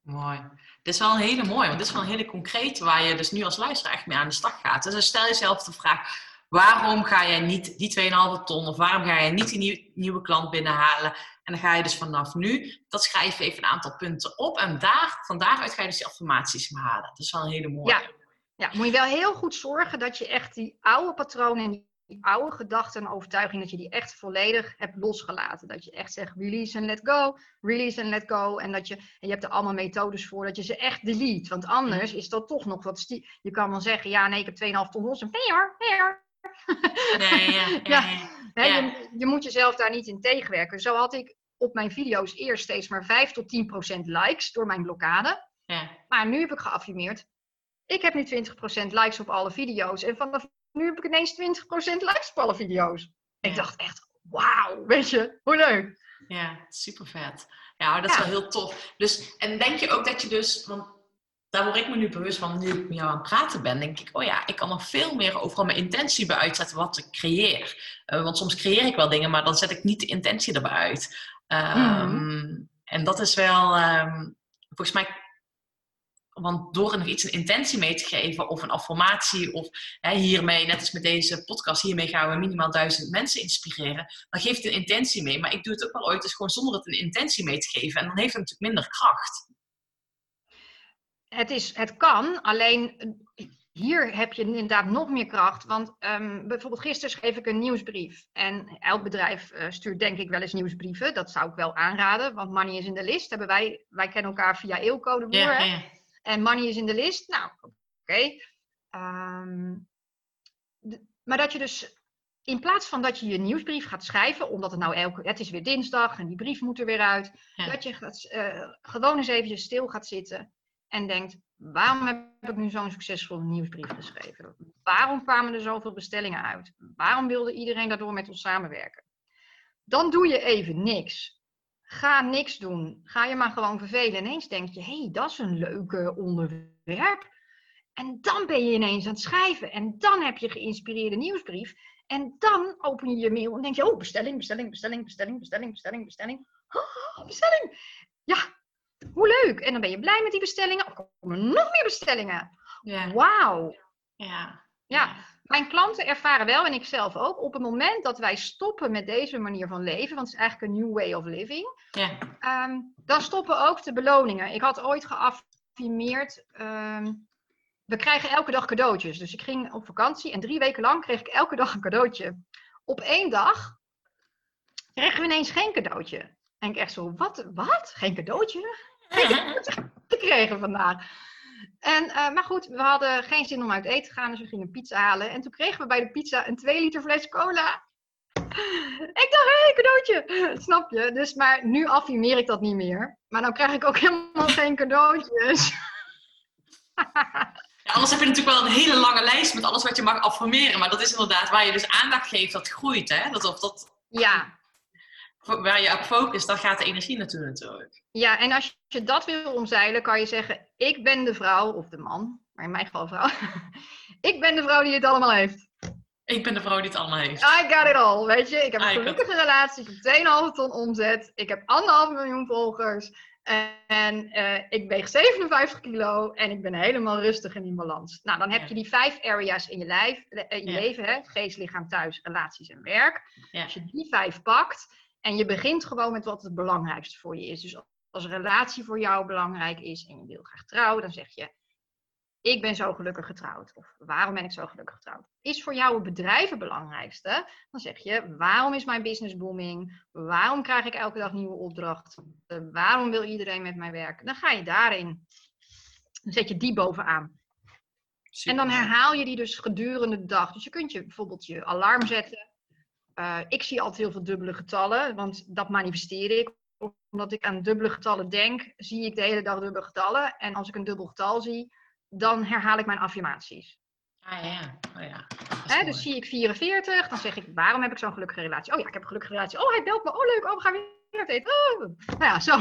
Mooi. Dit is wel een hele mooie, want dit is wel een hele concrete waar je dus nu als luisteraar echt mee aan de slag gaat. Dus dan stel jezelf de vraag, waarom ga jij niet die 2,5 ton of waarom ga je niet die nieuw- nieuwe klant binnenhalen? En dan ga je dus vanaf nu, dat schrijf je even een aantal punten op en daar, van daaruit ga je dus die affirmaties halen. Dat is wel een hele mooie. Ja. Ja, moet je wel heel goed zorgen dat je echt die oude patronen en die oude gedachten en overtuigingen, dat je die echt volledig hebt losgelaten. Dat je echt zegt release en let go, release en let go. En dat je, en je hebt er allemaal methodes voor, dat je ze echt delete. Want anders is dat toch nog wat, stie- je kan wel zeggen, ja nee, ik heb 2,5 ton los. En nee hoor, nee hoor. Nee, ja, je, je moet jezelf daar niet in tegenwerken. Zo had ik op mijn video's eerst steeds maar 5 tot 10 procent likes door mijn blokkade. Ja. Maar nu heb ik geaffirmeerd. Ik heb nu 20% likes op alle video's. En vanaf nu heb ik ineens 20% likes op alle video's. Ik dacht echt, wauw, weet je, hoe leuk. Ja, super vet. Ja, dat is Ja. wel heel tof. Dus, en denk je ook dat je dus, want daar word ik me nu bewust van, nu ik met jou aan het praten ben, denk ik, oh ja, ik kan nog veel meer overal mijn intentie bij uitzetten wat ik creëer. Eh, want soms creëer ik wel dingen, maar dan zet ik niet de intentie erbij uit. Ehm, En dat is wel, ehm, volgens mij, want door er nog iets een intentie mee te geven of een affirmatie of hè, hiermee, net als met deze podcast, hiermee gaan we minimaal duizend mensen inspireren, dan geeft het een intentie mee. Maar ik doe het ook wel ooit, dus gewoon zonder het een intentie mee te geven. En dan heeft het natuurlijk minder kracht. Het, is, het kan, alleen eh, hier heb je inderdaad nog meer kracht. Want ehm, bijvoorbeeld gisteren schreef ik een nieuwsbrief. En elk bedrijf eh, stuurt denk ik wel eens nieuwsbrieven. Dat zou ik wel aanraden, want money is in de list. Hebben wij, wij kennen elkaar via eeuwcodeboer. Ja, hè? ja. En money is in de list. Nou, oké. Ehm, maar dat je dus in plaats van dat je je nieuwsbrief gaat schrijven, omdat het nou elke, het is weer dinsdag en die brief moet er weer uit, Ja. dat je gaat, eh, gewoon eens eventjes stil gaat zitten en denkt, waarom heb ik nu zo'n succesvolle nieuwsbrief geschreven? Waarom kwamen er zoveel bestellingen uit? Waarom wilde iedereen daardoor met ons samenwerken? Dan doe je even niks. Ga niks doen. Ga je maar gewoon vervelen. Ineens denk je, hé, hey, dat is een leuke onderwerp. En dan ben je ineens aan het schrijven. En dan heb je geïnspireerde nieuwsbrief. En dan open je je mail en denk je, oh, bestelling, bestelling, bestelling, bestelling, bestelling, bestelling, bestelling. Oh, bestelling. Ja, hoe leuk. En dan ben je blij met die bestellingen. Er komen nog meer bestellingen. Ja. Wauw. Ja. Ja, mijn klanten ervaren wel, en ik zelf ook, op het moment dat wij stoppen met deze manier van leven, want het is eigenlijk een new way of living, Ja. Ehm, dan stoppen ook de beloningen. Ik had ooit geaffirmeerd. ehm, we krijgen elke dag cadeautjes. Dus ik ging op vakantie en drie weken lang kreeg ik elke dag een cadeautje. Op één dag kregen we ineens geen cadeautje. En ik echt zo, wat? Wat? Geen cadeautje? te kregen vandaag. En, eh, maar goed, we hadden geen zin om uit eten te gaan, dus we gingen pizza halen. En toen kregen we bij de pizza een 2 liter fles cola. Ik dacht, hé, cadeautje. Snap je? Dus, maar nu affirmeer ik dat niet meer. Maar dan krijg ik ook helemaal geen cadeautjes. Ja, anders heb je natuurlijk wel een hele lange lijst met alles wat je mag affirmeren. Maar dat is inderdaad waar je dus aandacht geeft, dat groeit. Hè? Dat, of dat, Ja, waar je op focust, dan gaat de energie naartoe natuurlijk. ja, en als je dat wil omzeilen, kan je zeggen: Ik ben de vrouw, of de man, maar in mijn geval vrouw. ik ben de vrouw die het allemaal heeft. Ik ben de vrouw die het allemaal heeft. I got it all, weet je. Ik heb een gelukkige relatie, ik heb 2,5 ton omzet, ik heb 1,5 miljoen volgers. En eh, ik weeg 57 kilo en ik ben helemaal rustig en in balans. Nou, dan heb Ja. je die vijf areas in je, lijf, eh, in je Ja. leven, hè? geest, lichaam, thuis, relaties en werk. Ja. Als je die vijf pakt en je begint gewoon met wat het belangrijkste voor je is. Dus als een relatie voor jou belangrijk is en je wil graag trouwen, dan zeg je, ik ben zo gelukkig getrouwd. Of waarom ben ik zo gelukkig getrouwd? Is voor jou het bedrijf het belangrijkste? Dan zeg je, waarom is mijn business booming? Waarom krijg ik elke dag nieuwe opdrachten? Eh, Waarom wil iedereen met mij werken? Dan ga je daarin. Dan zet je die bovenaan. En dan herhaal je die dus gedurende de dag. Dus je kunt je bijvoorbeeld je alarm zetten. Eh, ik zie altijd heel veel dubbele getallen, want dat manifesteer ik. Omdat ik aan dubbele getallen denk, zie ik de hele dag dubbele getallen. En als ik een dubbel getal zie, dan herhaal ik mijn affirmaties. Ah ja, oh ja. Hè, dus zie ik 44, dan zeg ik, waarom heb ik zo'n gelukkige relatie? Oh ja, ik heb een gelukkige relatie. Oh, hij belt me. Oh, leuk. Oh, we gaan weer eten. Oh. Nou ja, zo.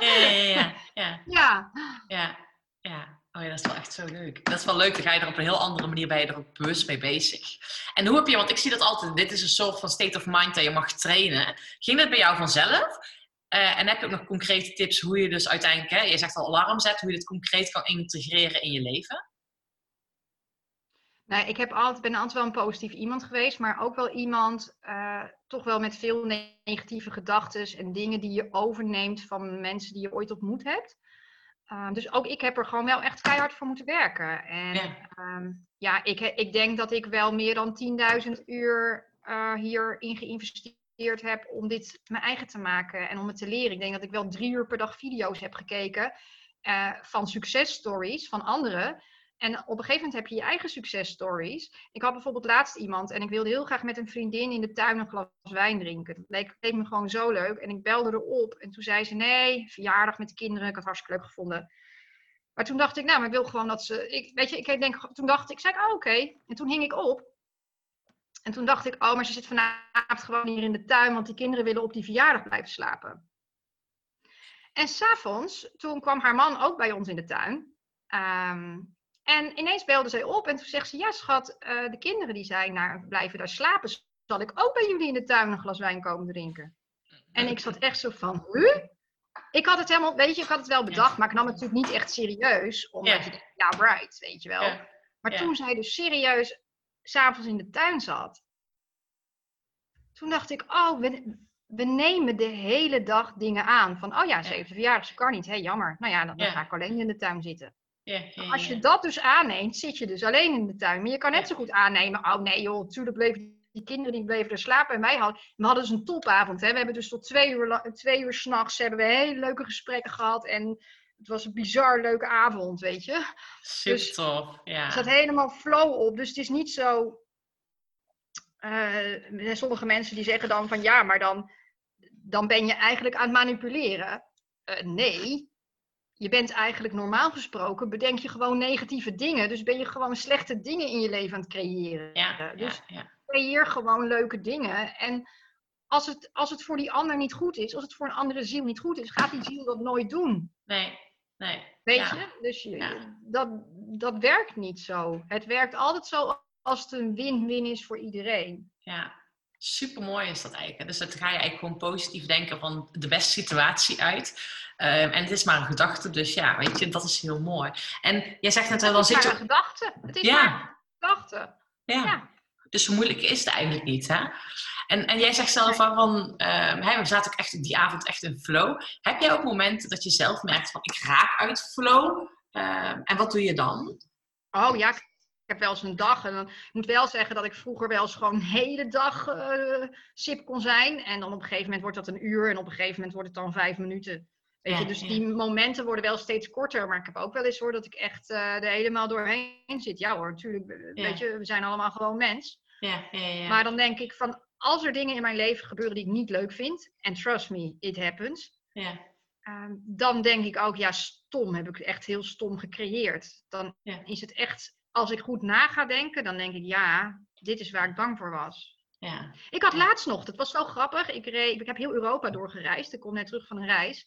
Ja, ja, ja, ja, ja. ja, ja. Oh ja, dat is wel echt zo leuk. Dat is wel leuk, dan ga je er op een heel andere manier bij er ook bewust mee bezig. En hoe heb je, want ik zie dat altijd, dit is een soort van state of mind dat je mag trainen. Ging dat bij jou vanzelf? Eh, en heb je ook nog concrete tips hoe je dus uiteindelijk, hè, je zegt al alarm zet, hoe je dit concreet kan integreren in je leven? Nou, ik heb altijd, ben altijd wel een positief iemand geweest, maar ook wel iemand eh, toch wel met veel negatieve gedachten en dingen die je overneemt van mensen die je ooit ontmoet hebt. Uh, dus ook ik heb er gewoon wel echt keihard voor moeten werken. En Ja. ja, um, ja ik, ik denk dat ik wel meer dan 10.000 uur uh, hierin geïnvesteerd heb om dit mijn eigen te maken en om het te leren. Ik denk dat ik wel drie uur per dag video's heb gekeken uh, van successtories van anderen. En op een gegeven moment heb je je eigen successtories. Ik had bijvoorbeeld laatst iemand en ik wilde heel graag met een vriendin in de tuin een glas wijn drinken. Dat leek, me gewoon zo leuk. En ik belde erop en toen zei ze nee, verjaardag met de kinderen. Ik had het hartstikke leuk gevonden. Maar toen dacht ik, nou, maar ik wil gewoon dat ze. Ik, weet je, ik denk, toen dacht ik, zei ik, oh, oké. En toen hing ik op. En toen dacht ik, oh, maar ze zit vanavond gewoon hier in de tuin, want die kinderen willen op die verjaardag blijven slapen. En s'avonds, toen kwam haar man ook bij ons in de tuin. Um, en ineens belde zij op en toen zegt ze: Ja, schat, uh, de kinderen die zijn naar, blijven daar slapen. Zal ik ook bij jullie in de tuin een glas wijn komen drinken? En ik zat echt zo van: Huh? Ik had het helemaal, weet je, ik had het wel bedacht, maar ik nam het natuurlijk niet echt serieus. Omdat ja. je denkt: Ja, right, weet je wel. Ja. Maar toen zij dus serieus s'avonds in de tuin zat, toen dacht ik: Oh, we, we nemen de hele dag dingen aan. Van: Oh ja, ze heeft een verjaardag, ze kan niet, hé, jammer. Nou ja, dan, dan ga ik alleen in de tuin zitten. Ja, ja, Als je dat dus aanneemt, zit je dus alleen in de tuin. Maar je kan net zo goed aannemen, oh nee joh, natuurlijk bleven die kinderen die bleven er slapen. En wij hadden, we hadden dus een topavond. Hè. We hebben dus tot twee uur, twee uur s'nachts hebben we hele leuke gesprekken gehad. En het was een bizar leuke avond, weet je. Super dus- tof. Ja. Er staat helemaal flow op. Dus het is niet zo. zijn sommige mensen die zeggen dan van ja, maar dan, dan ben je eigenlijk aan het manipuleren. Eh, nee. Je bent eigenlijk normaal gesproken, bedenk je gewoon negatieve dingen. Dus ben je gewoon slechte dingen in je leven aan het creëren. ja, dus ja, ja. creëer gewoon leuke dingen. En als het, als het voor die ander niet goed is, als het voor een andere ziel niet goed is, gaat die ziel dat nooit doen. Nee, nee. Weet je? Dus je, dat, dat werkt niet zo. Het werkt altijd zo als het een win-win is voor iedereen. Ja, super mooi is dat eigenlijk. Dus dat ga je eigenlijk gewoon positief denken van de beste situatie uit. Ehm, en het is maar een gedachte, dus ja, weet je, dat is heel mooi. En jij zegt net, wel, dan Het is zit maar een gedachte. Het is Ja. maar een gedachte. Ja. Ja. Dus zo moeilijk is het eigenlijk niet, hè? En, en jij zegt zelf van, van ehm, hè, we zaten ook echt die avond echt in flow. Heb jij ook momenten dat je zelf merkt van, ik raak uit flow? Ehm, en wat doe je dan? Oh ja, heb wel eens een dag. En dan, ik moet wel zeggen dat ik vroeger wel eens gewoon een hele dag eh, sip kon zijn. En dan op een gegeven moment wordt dat een uur. En op een gegeven moment wordt het dan vijf minuten. Weet Ja, je, dus ja. die momenten worden wel steeds korter. Maar ik heb ook wel eens hoor dat ik echt eh, er helemaal doorheen zit. Ja hoor, natuurlijk. Ja. Weet je, we zijn allemaal gewoon mens. Ja, ja, ja. Maar dan denk ik van, als er dingen in mijn leven gebeuren die ik niet leuk vind. En trust me, it happens. ja, Ehm, dan denk ik ook, ja, stom. Heb ik echt heel stom gecreëerd. Dan is het echt, als ik goed na ga denken, dan denk ik, ja, dit is waar ik bang voor was. ja. Ik had laatst nog, dat was wel grappig. Ik, reed, ik heb heel Europa doorgereisd. Ik kom net terug van een reis.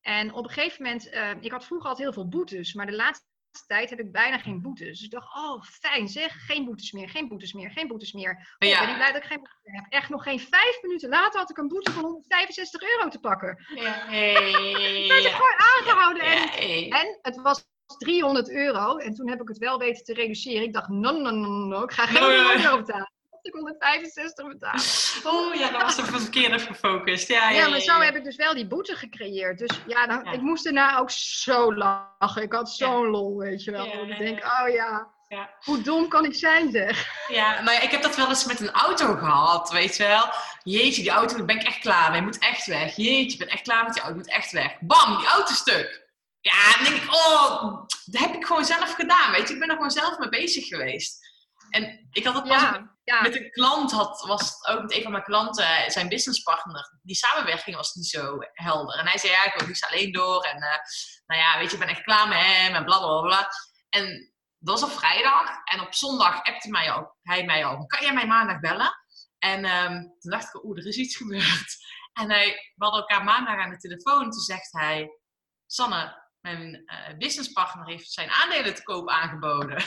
En op een gegeven moment, eh, ik had vroeger altijd heel veel boetes, maar de laatste tijd heb ik bijna geen boetes. Dus ik dacht, oh, fijn zeg, geen boetes meer, geen boetes meer, geen boetes meer. Oh, Ja. ben ik blij dat ik geen boetes meer heb. Echt nog geen vijf minuten later had ik een boete van 165 euro te pakken. Ja, hey, werd ik gewoon aangehouden. En, Ja, hey. en het was 300 euro. En toen heb ik het wel weten te reduceren. Ik dacht, no, no, no, no, ik ga geen Nee. 300 euro betalen. Ik 165 betalen. Oh ja, dat was even verkeerd gefocust. Ja, ja, Ja, maar zo heb ik dus wel die boete gecreëerd. Dus ja, dan, Ja. ik moest daarna ook zo lachen. Ik had zo'n lol, weet je wel. Ik denk, oh ja, Ja. hoe dom kan ik zijn zeg. Ja, ja, ik heb dat wel eens met een auto gehad, weet je wel. Jeetje, die auto, daar ben ik echt klaar mee. moet echt weg. Jeetje, ik ben echt klaar met die auto, moet echt weg. Bam, die auto stuk. Ja, dan denk ik, oh, dat heb ik gewoon zelf gedaan, weet je. Ik ben er gewoon zelf mee bezig geweest. En ik had het pas Ja, ja. met een klant, had, was het ook met een van mijn klanten, zijn businesspartner. Die samenwerking was niet zo helder. En hij zei, ja, ik wil liefst alleen door. En eh, nou ja, weet je, ik ben echt klaar met hem en bla bla bla. En dat was op vrijdag. En op zondag appte mij al, hij mij al, kan jij mij maandag bellen? En ehm, toen dacht ik, oeh, er is iets gebeurd. En hij, we hadden elkaar maandag aan de telefoon. En toen zegt hij, Sanne, mijn eh, businesspartner heeft zijn aandelen te koop aangeboden.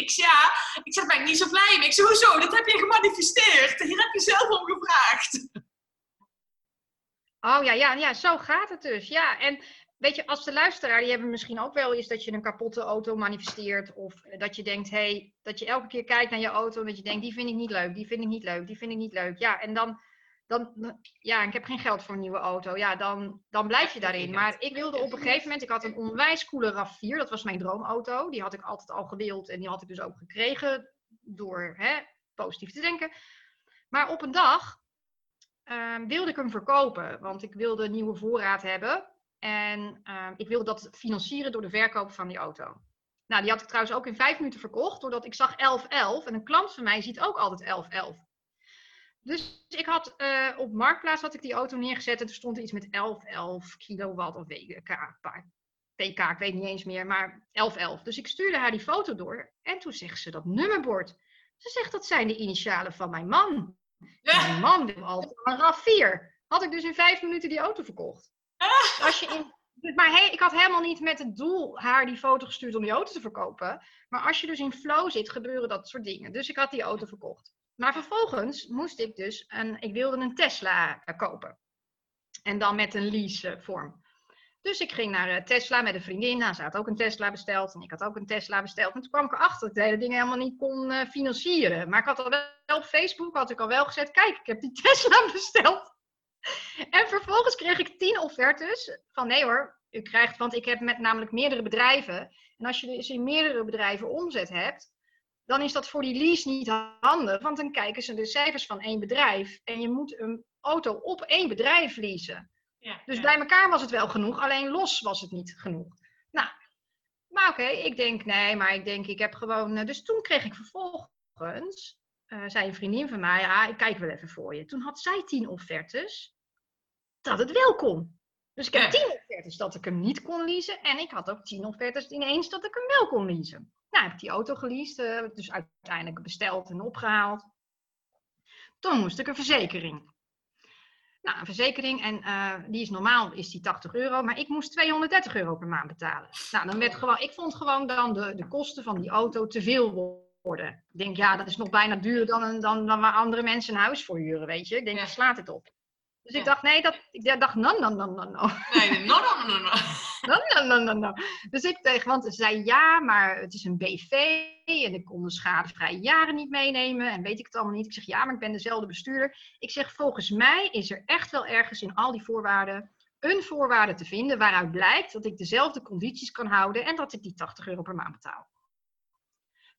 ik zei, ja, ik zeg, ben niet zo blij mee. Ik zei, hoezo? Dat heb je gemanifesteerd. Hier heb je zelf om gevraagd. Oh ja, ja, ja, zo gaat het dus. Ja, en weet je, als de luisteraar, die hebben misschien ook wel eens dat je een kapotte auto manifesteert. Of eh, dat je denkt, hey, dat je elke keer kijkt naar je auto en dat je denkt, die vind ik niet leuk, die vind ik niet leuk, die vind ik niet leuk. Ja, en dan, dan ja, ik heb geen geld voor een nieuwe auto. Ja, dan, dan blijf je daarin. Maar ik wilde op een gegeven moment, ik had een onwijs coole RAV4, dat was mijn droomauto. Die had ik altijd al gewild en die had ik dus ook gekregen door hè, positief te denken. Maar op een dag ehm, wilde ik hem verkopen, want ik wilde een nieuwe voorraad hebben. En ehm, ik wilde dat financieren door de verkoop van die auto. Nou, die had ik trouwens ook in vijf minuten verkocht, doordat ik zag 1111. En een klant van mij ziet ook altijd 1111. Dus ik had eh, op Marktplaats had ik die auto neergezet en er stond iets met 1111 kilowatt of WK, PK, ik weet niet eens meer, maar 1111. Dus ik stuurde haar die foto door en toen zegt ze dat nummerbord. Ze zegt dat zijn de initialen van mijn man. Mijn man wil altijd een RAV4. Had ik dus in vijf minuten die auto verkocht. Dus Als je in, maar hey, ik had helemaal niet met het doel haar die foto gestuurd om die auto te verkopen. Maar als je dus in flow zit, gebeuren dat soort dingen. Dus ik had die auto verkocht. Maar vervolgens moest ik dus een, ik wilde een Tesla eh, kopen. En dan met een lease eh, vorm. Dus ik ging naar eh, Tesla met een vriendin. Nou, ze had ook een Tesla besteld. En ik had ook een Tesla besteld. En toen kwam ik erachter dat ik de hele ding helemaal niet kon eh, financieren. Maar ik had al wel op Facebook had ik al wel gezet. Kijk, ik heb die Tesla besteld. En vervolgens kreeg ik tien offertes van nee hoor, u krijgt, want ik heb met namelijk meerdere bedrijven. En als je dus in meerdere bedrijven omzet hebt, dan is dat voor die lease niet handig, want dan kijken ze de cijfers van één bedrijf. En je moet een auto op één bedrijf leasen. Ja, Dus ja. bij elkaar was het wel genoeg, alleen los was het niet genoeg. Nou, maar oké, ik denk nee, maar ik denk ik heb gewoon. eh, Dus toen kreeg ik vervolgens, eh, zei een vriendin van mij, ja, ik kijk wel even voor je. Toen had zij tien offertes dat het wel kon. Dus ik heb Ja. tien offertes dat ik hem niet kon leasen en ik had ook tien offertes ineens dat ik hem wel kon leasen. Nou, heb ik die auto geleased, eh, dus uiteindelijk besteld en opgehaald. Toen moest ik een verzekering. Nou, een verzekering, en eh, die is normaal is die 80 euro, maar ik moest 230 euro per maand betalen. Nou, dan werd gewoon, ik vond gewoon dan de, de kosten van die auto te veel worden. Ik denk, ja, dat is nog bijna duurder dan, een- dan, dan waar andere mensen een huis voor huren, weet je. Ik denk, Ja. slaat het op? Dus ik dacht, nee, dat, ik dacht, no, no, no, no, no. Nee, nee, no, no, no, no. No, no. Dus ik tegen, want ze zei ja, maar het is een BV en ik kon de schadevrije jaren niet meenemen en weet ik het allemaal niet. Ik zeg ja, maar ik ben dezelfde bestuurder. Ik zeg volgens mij is er echt wel ergens in al die voorwaarden een voorwaarde te vinden waaruit blijkt dat ik dezelfde condities kan houden en dat ik die 80 euro per maand betaal.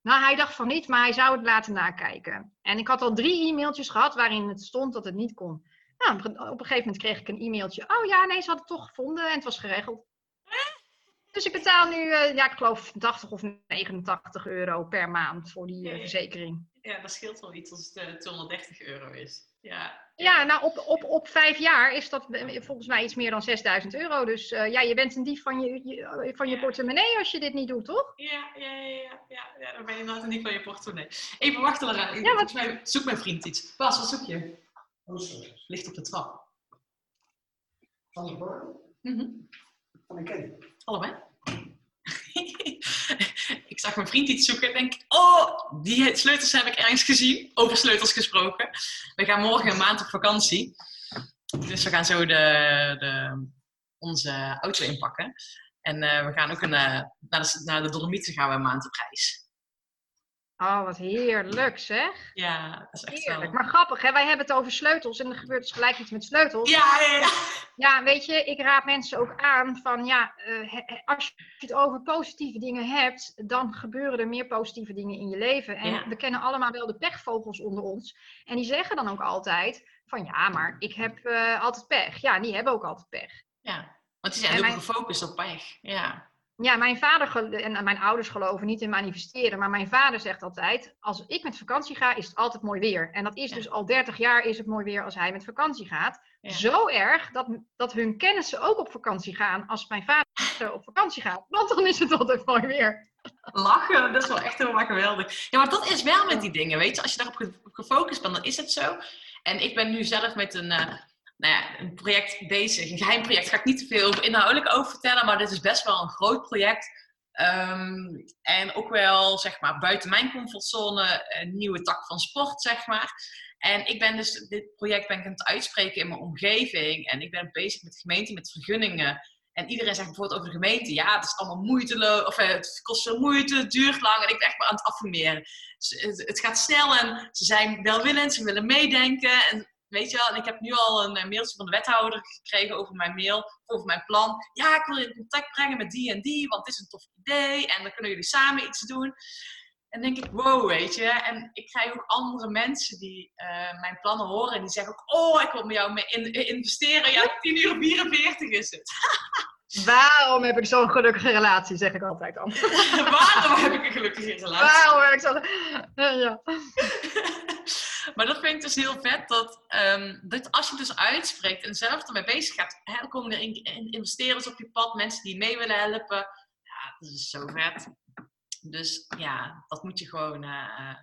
Nou, hij dacht van niet, maar hij zou het laten nakijken. En ik had al drie e-mailtjes gehad waarin het stond dat het niet kon. Nou, op een gegeven moment kreeg ik een e-mailtje. Oh ja, nee, ze hadden het toch gevonden en het was geregeld. Dus ik betaal nu, eh, ja, ik geloof 80 of 89 euro per maand voor die eh, verzekering. Ja, dat scheelt wel iets als het eh, 230 euro is. Ja, Ja, nou op, op, op vijf jaar is dat eh, volgens mij iets meer dan 6000 euro. Dus eh, ja, je bent een dief van je, je- van je Ja. portemonnee als je dit niet doet, toch? Ja, ja, ja, ja, ja, dan ben je inderdaad niet van je portemonnee. Even wachten, Lara. Ik- Ja, wat- Zoek mijn vriend iets. Bas, wat zoek je? Ligt op de trap. Van de borden? Mhm. Van de ketting. Allebei. ik zag mijn vriend iets zoeken en denk, oh, die sleutels heb ik ergens gezien. Over sleutels gesproken. We gaan morgen een maand op vakantie. Dus we gaan zo de, de, onze auto inpakken. En eh, we gaan ook een, eh, naar, naar de Dolomieten gaan we een maand op reis. Oh, wat heerlijk zeg. Ja, dat is echt Heerlijk. Maar grappig, hè? wij hebben het over sleutels en er gebeurt dus gelijk iets met sleutels. Ja, ja, ja. Ja, weet je, ik raad mensen ook aan van ja, eh, als je het over positieve dingen hebt, dan gebeuren er meer positieve dingen in je leven. En Ja. we kennen allemaal wel de pechvogels onder ons. En die zeggen dan ook altijd van ja, maar ik heb eh, altijd pech. Ja, die hebben ook altijd pech. ja. Want die zijn En mijn- gefocust op pech. Ja. Ja, mijn vader en mijn ouders geloven niet in manifesteren, maar mijn vader zegt altijd: als ik met vakantie ga, is het altijd mooi weer. En dat is Ja. dus al 30 jaar is het mooi weer als hij met vakantie gaat. Ja. Zo erg dat, dat hun kennissen ook op vakantie gaan als mijn vader op vakantie gaat. Want dan is het altijd mooi weer. Lachen, dat is wel echt helemaal geweldig. Ja, maar dat is wel met die dingen, weet je. Als je daarop ge- gefocust bent, dan is het zo. En ik ben nu zelf met een, eh, nou een project bezig. Een geheim project. Ga ik niet te veel inhoudelijk over vertellen, maar dit is best wel een groot project. Ehm, en ook wel, zeg maar, buiten mijn comfortzone, een nieuwe tak van sport, zeg maar. En ik ben dus, dit project ben ik aan het uitspreken in mijn omgeving. En ik ben bezig met de gemeente, met vergunningen. En iedereen zegt bijvoorbeeld over de gemeente, ja, het is allemaal moeiteloos, of eh, het kost veel moeite, het duurt lang. En ik ben echt maar aan het affirmeren. Dus het, het gaat snel en ze zijn welwillend, ze willen meedenken. En weet je wel, en ik heb nu al een, eh, mailtje van de wethouder gekregen over mijn mail, over mijn plan. Ja, ik wil je in contact brengen met die en die, want het is een tof idee. En dan kunnen jullie samen iets doen. En dan denk ik, wow, weet je. En ik krijg ook andere mensen die eh, mijn plannen horen. En die zeggen ook, oh, ik wil met jou mee in- investeren. Ja, 10 uur 44 is het. Waarom heb ik zo'n gelukkige relatie, zeg ik altijd dan. Waarom heb ik een gelukkige relatie? Waarom heb ik zo'n... Ja. maar dat vind ik dus heel vet, dat, ehm, dat als je dus uitspreekt en zelf ermee bezig gaat, hè, komen er in- investeerders op je pad, mensen die mee willen helpen. Ja, dat is zo vet. Dus ja, dat moet je gewoon eh,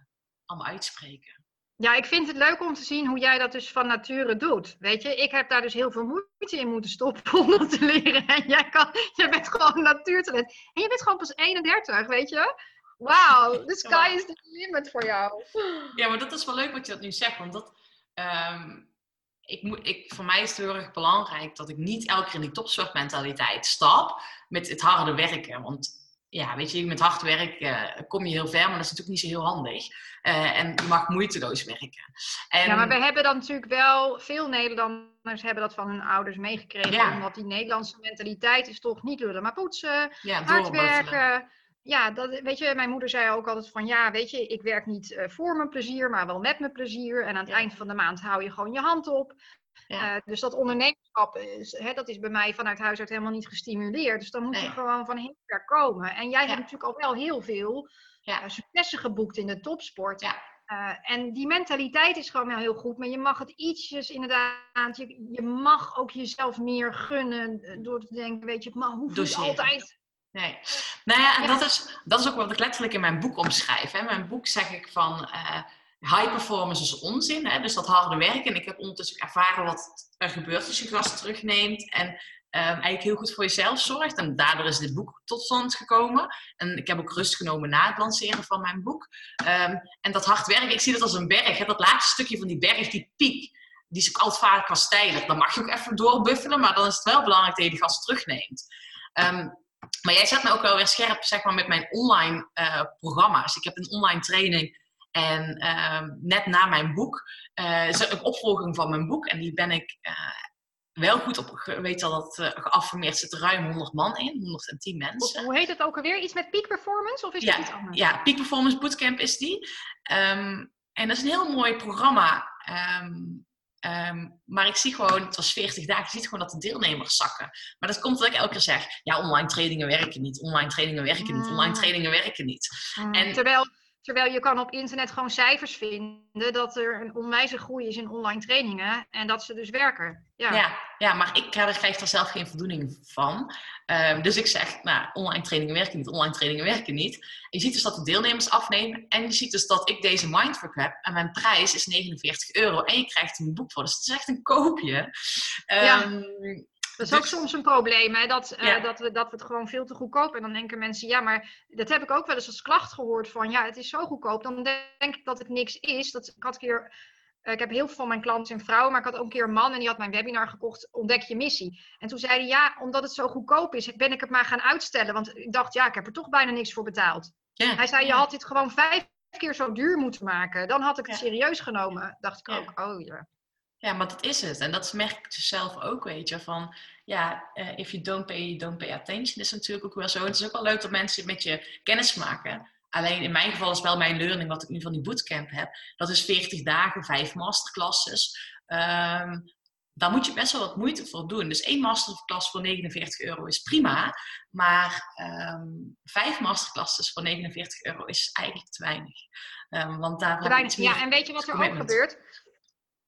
allemaal uitspreken. Ja, ik vind het leuk om te zien hoe jij dat dus van nature doet. Weet je, ik heb daar dus heel veel moeite in moeten stoppen om dat te leren. En jij, kan, jij bent gewoon natuurtalent. En je bent gewoon pas 31, weet je? Wauw, the sky is the limit voor jou. Ja, maar dat is wel leuk wat je dat nu zegt, want dat, ehm, ik ik, voor mij is het heel erg belangrijk dat ik niet elke keer in die topsportmentaliteit stap met het harde werken. Want ja, weet je, met hard werk eh, kom je heel ver, maar dat is natuurlijk niet zo heel handig. Eh, en je mag moeiteloos werken. En, Ja, maar we hebben dan natuurlijk wel, veel Nederlanders hebben dat van hun ouders meegekregen. Ja. Omdat die Nederlandse mentaliteit is toch niet lullen, maar poetsen, ja, hard werken. Ja, dat, weet je, mijn moeder zei ook altijd van, ja, weet je, ik werk niet eh, voor mijn plezier, maar wel met mijn plezier. En aan het Ja. eind van de maand hou je gewoon je hand op. Ja. Eh, dus dat ondernemerschap, is, hè, dat is bij mij vanuit huis uit helemaal niet gestimuleerd. Dus dan moet je gewoon van heel ver komen. En jij Ja. hebt natuurlijk al wel heel veel eh, successen geboekt in de topsport. En die mentaliteit is gewoon wel heel goed. Maar je mag het ietsjes inderdaad. Je, je mag ook jezelf meer gunnen. Door te denken, weet je, maar hoeft niet altijd. Nee. Nou ja, en. Dat, is, dat is ook wat ik letterlijk in mijn boek omschrijf. Hè. In mijn boek zeg ik van eh, high performance is onzin. Hè. Dus dat harde werken. En ik heb ondertussen ervaren wat er gebeurt als je gas terugneemt. En ehm, eigenlijk heel goed voor jezelf zorgt. En daardoor is dit boek tot stand gekomen. En ik heb ook rust genomen na het lanceren van mijn boek. Ehm, en dat hard werken, ik zie dat als een berg. Hè. Dat laatste stukje van die berg, die piek, die is ook altijd vaak wat steiler. Dan mag je ook even doorbuffelen, maar dan is het wel belangrijk dat je die gas terugneemt. Ehm, maar jij zet me ook wel weer scherp zeg maar, met mijn online eh, programma's. Ik heb een online training en ehm, net na mijn boek eh, is er een opvolging van mijn boek. En die ben ik eh, wel goed op. Weet al dat eh, geaffirmeerd zit ruim 100 man in, 110 mensen. Hoe heet het ook alweer? Iets met peak performance? Of is Ja, het iets anders? Ja, Peak Performance Bootcamp is die. Ehm, en dat is een heel mooi programma. Ehm, ehm, maar ik zie gewoon, het was 40 dagen, je ziet gewoon dat de deelnemers zakken. Maar dat komt omdat ik elke keer zeg, ja, online trainingen werken niet, online trainingen werken niet, online Mm. trainingen werken niet. Mm, En- terwijl, terwijl je kan op internet gewoon cijfers vinden dat er een onwijze groei is in online trainingen. En dat ze dus werken. Ja. Ja, ja, maar ik krijg krijg daar zelf geen voldoening van. Ehm, dus ik zeg, nou, online trainingen werken niet, online trainingen werken niet. En je ziet dus dat de deelnemers afnemen. En je ziet dus dat ik deze mindfuck heb. En mijn prijs is 49 euro. En je krijgt er een boek voor. Dus het is echt een koopje. Ja. Dat is ook Dus- soms een probleem, hè? Dat, eh, Ja. dat, we, dat we het gewoon veel te goedkoop. En dan denken mensen, ja, maar dat heb ik ook wel eens als klacht gehoord van, ja, het is zo goedkoop. Dan denk ik dat het niks is. Dat, ik had een keer, eh, ik heb heel veel van mijn klanten zijn vrouwen, maar ik had ook een keer een man en die had mijn webinar gekocht, Ontdek je missie. En toen zei hij, ja, omdat het zo goedkoop is, ben ik het maar gaan uitstellen. Want ik dacht, ja, ik heb er toch bijna niks voor betaald. ja. Hij zei, je had dit gewoon vijf keer zo duur moeten maken. Dan had ik het Ja. serieus genomen. Dacht ik ook, oh ja. Ja, maar dat is het. En dat merk ik dus zelf ook, weet je. Van, ja, eh, if you don't pay, you don't pay attention is natuurlijk ook wel zo. Het is ook wel leuk dat mensen met je kennis maken. Alleen in mijn geval is wel mijn learning, wat ik nu van die bootcamp heb. Dat is 40 dagen, vijf masterclasses. Ehm, daar moet je best wel wat moeite voor doen. Dus één masterclass voor 49 euro is prima. Maar ehm, vijf masterclasses voor 49 euro is eigenlijk te weinig. Ehm, want daar Te weinig. Ja, en weet je wat er ook gebeurt?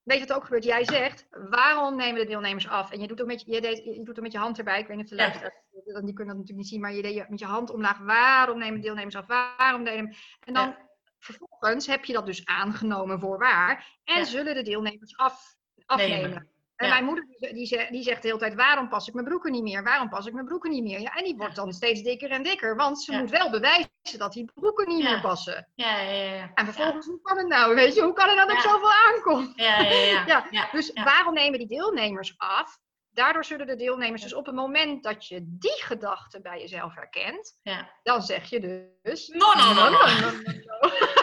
Weet je wat ook gebeurt? Jij zegt, waarom nemen de deelnemers af? En je doet, ook met, je, je, deed, je doet er met je hand erbij. Ik weet niet of de luisteraars, die kunnen dat natuurlijk niet zien, maar je deed je- met je hand omlaag. Waarom nemen de deelnemers af? Waarom deden En dan vervolgens heb je dat dus aangenomen voor waar. En Ja. zullen de deelnemers af, afnemen. Nemen. En Ja. mijn moeder die, zegt, die zegt de hele tijd, waarom pas ik mijn broeken niet meer? Waarom pas ik mijn broeken niet meer? Ja, en die wordt dan steeds dikker en dikker, want ze Ja. moet wel bewijzen dat die broeken niet meer passen. Ja, ja, ja. En vervolgens, hoe kan het nou? Weet je, hoe kan het nou dat ik zoveel aankom? Ja, ja, ja. Dus waarom nemen die deelnemers af? Daardoor zullen de deelnemers dus op het moment dat je die gedachte bij jezelf herkent, Ja. dan zeg je dus. No, no, no, no. no, no.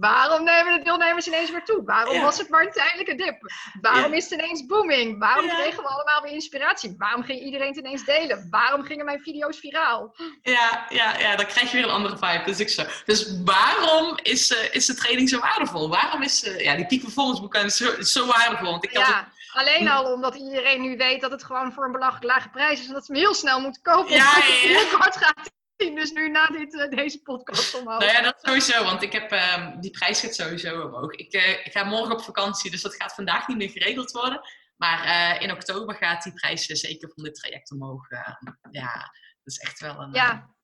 Waarom nemen de deelnemers ineens weer toe? Waarom Ja. was het maar een tijdelijke dip? Waarom Ja. is het ineens booming? Waarom kregen we allemaal weer inspiratie? Waarom ging iedereen het ineens delen? Waarom gingen mijn video's viraal? Ja, ja, ja, dan krijg je weer een andere vibe. Dus, ik zo. dus waarom is, eh, is de training zo waardevol? Waarom is eh, ja, die peak performance boeken zo, waardevol? Want ik had het- Ja, alleen al omdat iedereen nu weet dat het gewoon voor een belachelijk lage prijs is en dat ze hem heel snel moeten kopen. Ja, ja, het ja. heel kort gaat. Dus nu na dit, eh, deze podcast omhoog. Nou ja, dat sowieso, want ik heb, ehm, die prijs gaat sowieso omhoog. Ik, eh, ik ga morgen op vakantie, dus dat gaat vandaag niet meer geregeld worden. Maar eh, in oktober gaat die prijs zeker van dit traject omhoog. ja, dat is echt wel een, Ja.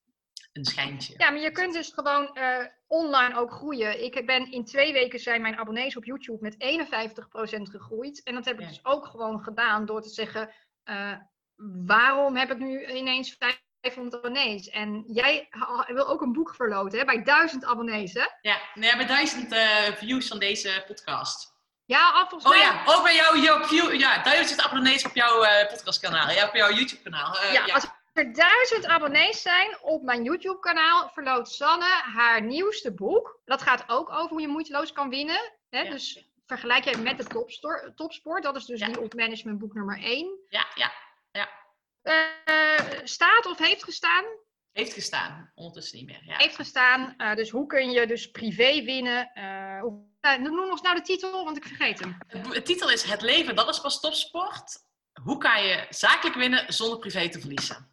een schijntje. Ja, maar je kunt dus gewoon online ook groeien. Ik ben in twee weken zijn mijn abonnees op YouTube met 51% gegroeid. En dat heb ik Ja. dus ook gewoon gedaan door te zeggen, waarom heb ik nu ineens 500 abonnees? En jij wil ook een boek verloten hè, bij 1000 abonnees, hè? Ja, we hebben duizend eh, views van deze podcast. Ja, af volgens Oh mij. ja, ook bij jou, jouw view, ja, duizend abonnees op jouw eh, podcastkanaal, ja, op jouw YouTube kanaal. Eh, Ja, ja. als er duizend abonnees zijn op mijn YouTube kanaal, verloot Sanne haar nieuwste boek. Dat gaat ook over hoe je moeiteloos kan winnen. Hè? Ja. Dus vergelijk jij met de topsport. Dat is dus die op management boek nummer 1. Ja, ja. Staat of heeft gestaan? Heeft gestaan. Ondertussen niet meer. Ja. Heeft gestaan. Eh, dus hoe kun je dus privé winnen? Eh, hoe- eh, noem ons nou de titel, want ik vergeet hem. Het titel is Het leven, dat is pas topsport. Hoe kan je zakelijk winnen zonder privé te verliezen?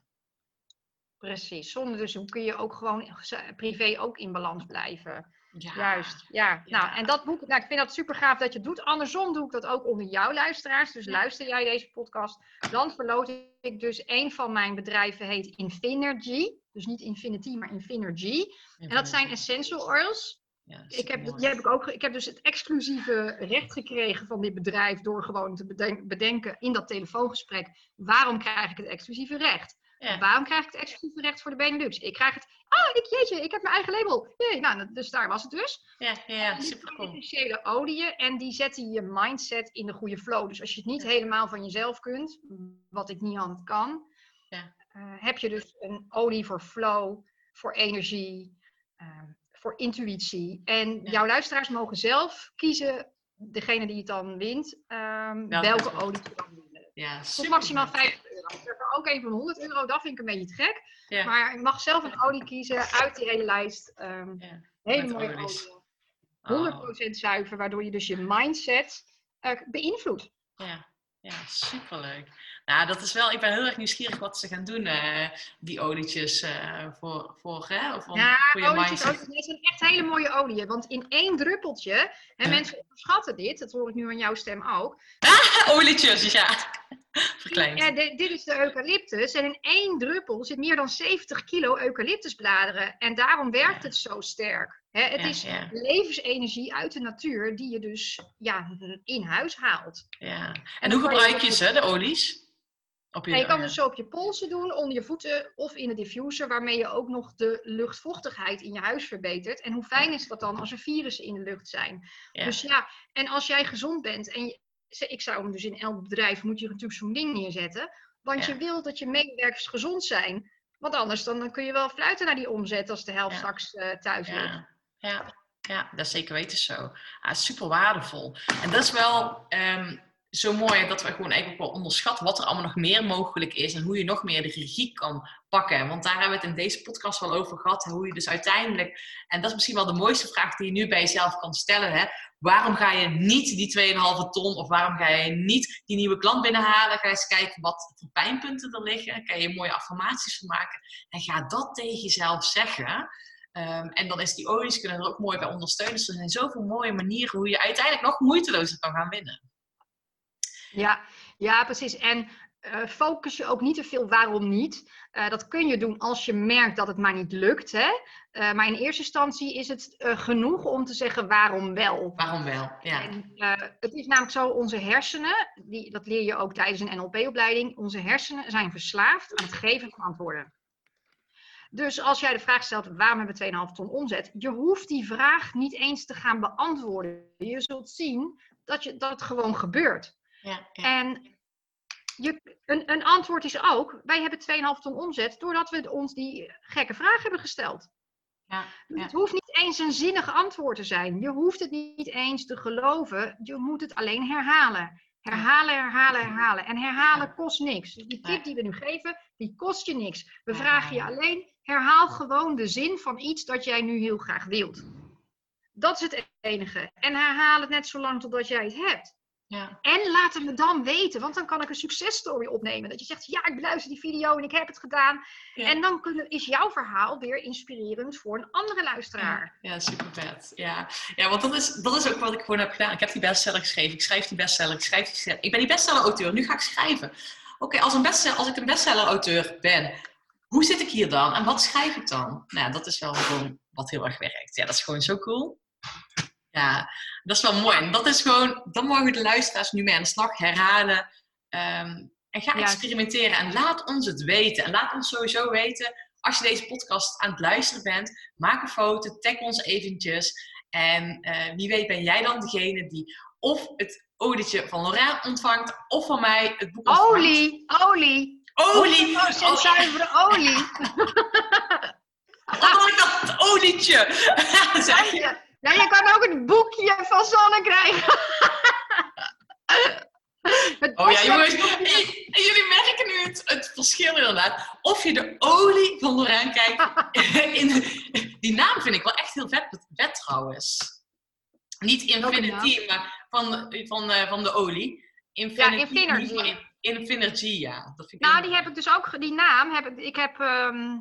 Precies. Zonder dus hoe kun je ook gewoon privé ook in balans blijven. Ja. Juist, ja. Ja. Nou, en dat boek, nou, ik vind dat super gaaf dat je het doet. Andersom doe ik dat ook onder jouw luisteraars. Dus luister jij deze podcast, dan verloot ik dus een van mijn bedrijven heet Infinergy. Dus niet Infinity, maar Infinergy. En dat zijn essential oils. Ja, Ik heb, die heb ik, ook, ik heb dus het exclusieve recht gekregen van dit bedrijf door gewoon te beden- bedenken in dat telefoongesprek. Waarom krijg ik het exclusieve recht? Ja. Waarom krijg ik het exclusieve recht voor de Benelux? Ik krijg het, ah, ik, jeetje, ik heb mijn eigen label. Jee. Nou, dus daar was het dus. Ja, ja, super cool. Essentiële oliën en die zetten je mindset in de goede flow. Dus als je het niet helemaal van jezelf kunt, wat ik niet hand kan, ja. Eh, heb je dus een olie voor flow, voor energie, ehm, voor intuïtie. En jouw luisteraars mogen zelf kiezen, degene die het dan wint, ehm, welke olie ze dan winnen. Ja, super. Tot maximaal 5 ook een van 100 euro, dat vind ik een beetje te gek. Ja. Maar je mag zelf een olie kiezen uit die hele lijst. Ehm, Ja, hele met mooie. Oh, 100% zuiver, waardoor je dus je mindset eh, beïnvloedt. ja, ja, superleuk. Nou, dat is wel, ik ben heel erg nieuwsgierig wat ze gaan doen, eh, die olietjes, eh, voor, voor, hè, voor, Ja, voor je olietjes, mindset. olietjes, dit zijn echt hele mooie oliën. Want in één druppeltje, en Ja. mensen onderschatten dit, dat hoor ik nu aan jouw stem ook. Olietjes, ja. Verkleind. Ja, di- dit is de eucalyptus. En in één druppel zit meer dan 70 kilo eucalyptusbladeren. En daarom werkt het zo sterk. Hè, het Ja, is ja. levensenergie uit de natuur die je dus ja, in huis haalt. Ja. En hoe gebruik je ze, de olies? Op En je kan dus zo op je polsen doen, onder je voeten of in de diffuser, waarmee je ook nog de luchtvochtigheid in je huis verbetert. En hoe fijn is dat dan als er virussen in de lucht zijn? Ja. Dus ja, en als jij gezond bent en je, ik zou hem dus in elk bedrijf moet je natuurlijk zo'n ding neerzetten, want Ja. je wilt dat je medewerkers gezond zijn. Want anders dan, kun je wel fluiten naar die omzet als de helft straks eh, thuis ligt. Ja, ja, dat zeker weten zo. Ah, super waardevol. En dat is wel ehm, zo mooi dat we gewoon eigenlijk wel onderschatten wat er allemaal nog meer mogelijk is en hoe je nog meer de regie kan pakken. Want daar hebben we het in deze podcast wel over gehad. Hoe je dus uiteindelijk, en dat is misschien wel de mooiste vraag die je nu bij jezelf kan stellen. Hè? Waarom ga je niet die 2,5 ton of waarom ga je niet die nieuwe klant binnenhalen? Ga eens kijken wat voor pijnpunten er liggen. Kan je mooie affirmaties van maken. En ga dat tegen jezelf zeggen. Ehm, en dan is die olies kunnen er ook mooi bij ondersteunen. Dus er zijn zoveel mooie manieren hoe je uiteindelijk nog moeitelozer kan gaan winnen. Ja, ja, precies. En eh, focus je ook niet te veel waarom niet. Eh, dat kun je doen als je merkt dat het maar niet lukt. Hè? Eh, maar in eerste instantie is het genoeg om te zeggen waarom wel. Waarom wel? Ja. En, het is namelijk zo, onze hersenen, die, dat leer je ook tijdens een NLP-opleiding, onze hersenen zijn verslaafd aan het geven van antwoorden. Dus als jij de vraag stelt, waarom hebben we 2,5 ton omzet? Je hoeft die vraag niet eens te gaan beantwoorden. Je zult zien dat, je, dat het gewoon gebeurt. Ja, ja. En je, een, een antwoord is ook, wij hebben 2,5 ton omzet doordat we ons die gekke vraag hebben gesteld. ja, ja. Het hoeft niet eens een zinnig antwoord te zijn. Je hoeft het niet eens te geloven. Je moet het alleen herhalen. Herhalen, herhalen, herhalen. En herhalen kost niks. Dus die tip die we nu geven, die kost je niks. We vragen je alleen, herhaal gewoon de zin van iets dat jij nu heel graag wilt. Dat is het enige. En herhaal het net zo lang totdat jij het hebt. Ja. En laat het me dan weten, want dan kan ik een successtory opnemen. Dat je zegt, ja, ik beluister die video en ik heb het gedaan. Ja. En dan kunnen, is jouw verhaal weer inspirerend voor een andere luisteraar. Ja, super vet. Ja, ja want dat is, dat is ook wat ik gewoon heb gedaan. Ik heb die bestseller geschreven. Ik schrijf die bestseller. Ik, schrijf die bestseller. ik ben die bestseller-auteur. Nu ga ik schrijven. Oké, als, een bestseller- als ik een bestseller-auteur ben, hoe zit ik hier dan? En wat schrijf ik dan? Nou, ja, dat is wel gewoon wat heel erg werkt. Ja, dat is gewoon zo cool. Ja, dat is wel mooi. En dat is gewoon, dan mogen de luisteraars nu mee aan de slag herhalen. Ehm, en ga Ja. experimenteren en laat ons het weten. En laat ons sowieso weten, als je deze podcast aan het luisteren bent, maak een foto, tag ons eventjes. En eh, wie weet ben jij dan degene die of het olietje van Lorraine ontvangt, of van mij het boek ontvangt. Olie, olie. Olie. Oh, zuivere olie. Oh, ik dat olietje. Zeg je? Ja, je kan ook een boekje van Sanne krijgen. Het Oh ja, jongens. jullie merken nu het, het verschil inderdaad. Of je de olie van Lorraine kijkt. In, die naam vind ik wel echt heel vet, vet trouwens. Niet Infinity, maar van, van, eh, van de olie. Infinity, Infinergy. van Infinergy, ja. Dat vind ik Nou, die heb ik dus ook, die naam heb ik, ik heb ehm, eh,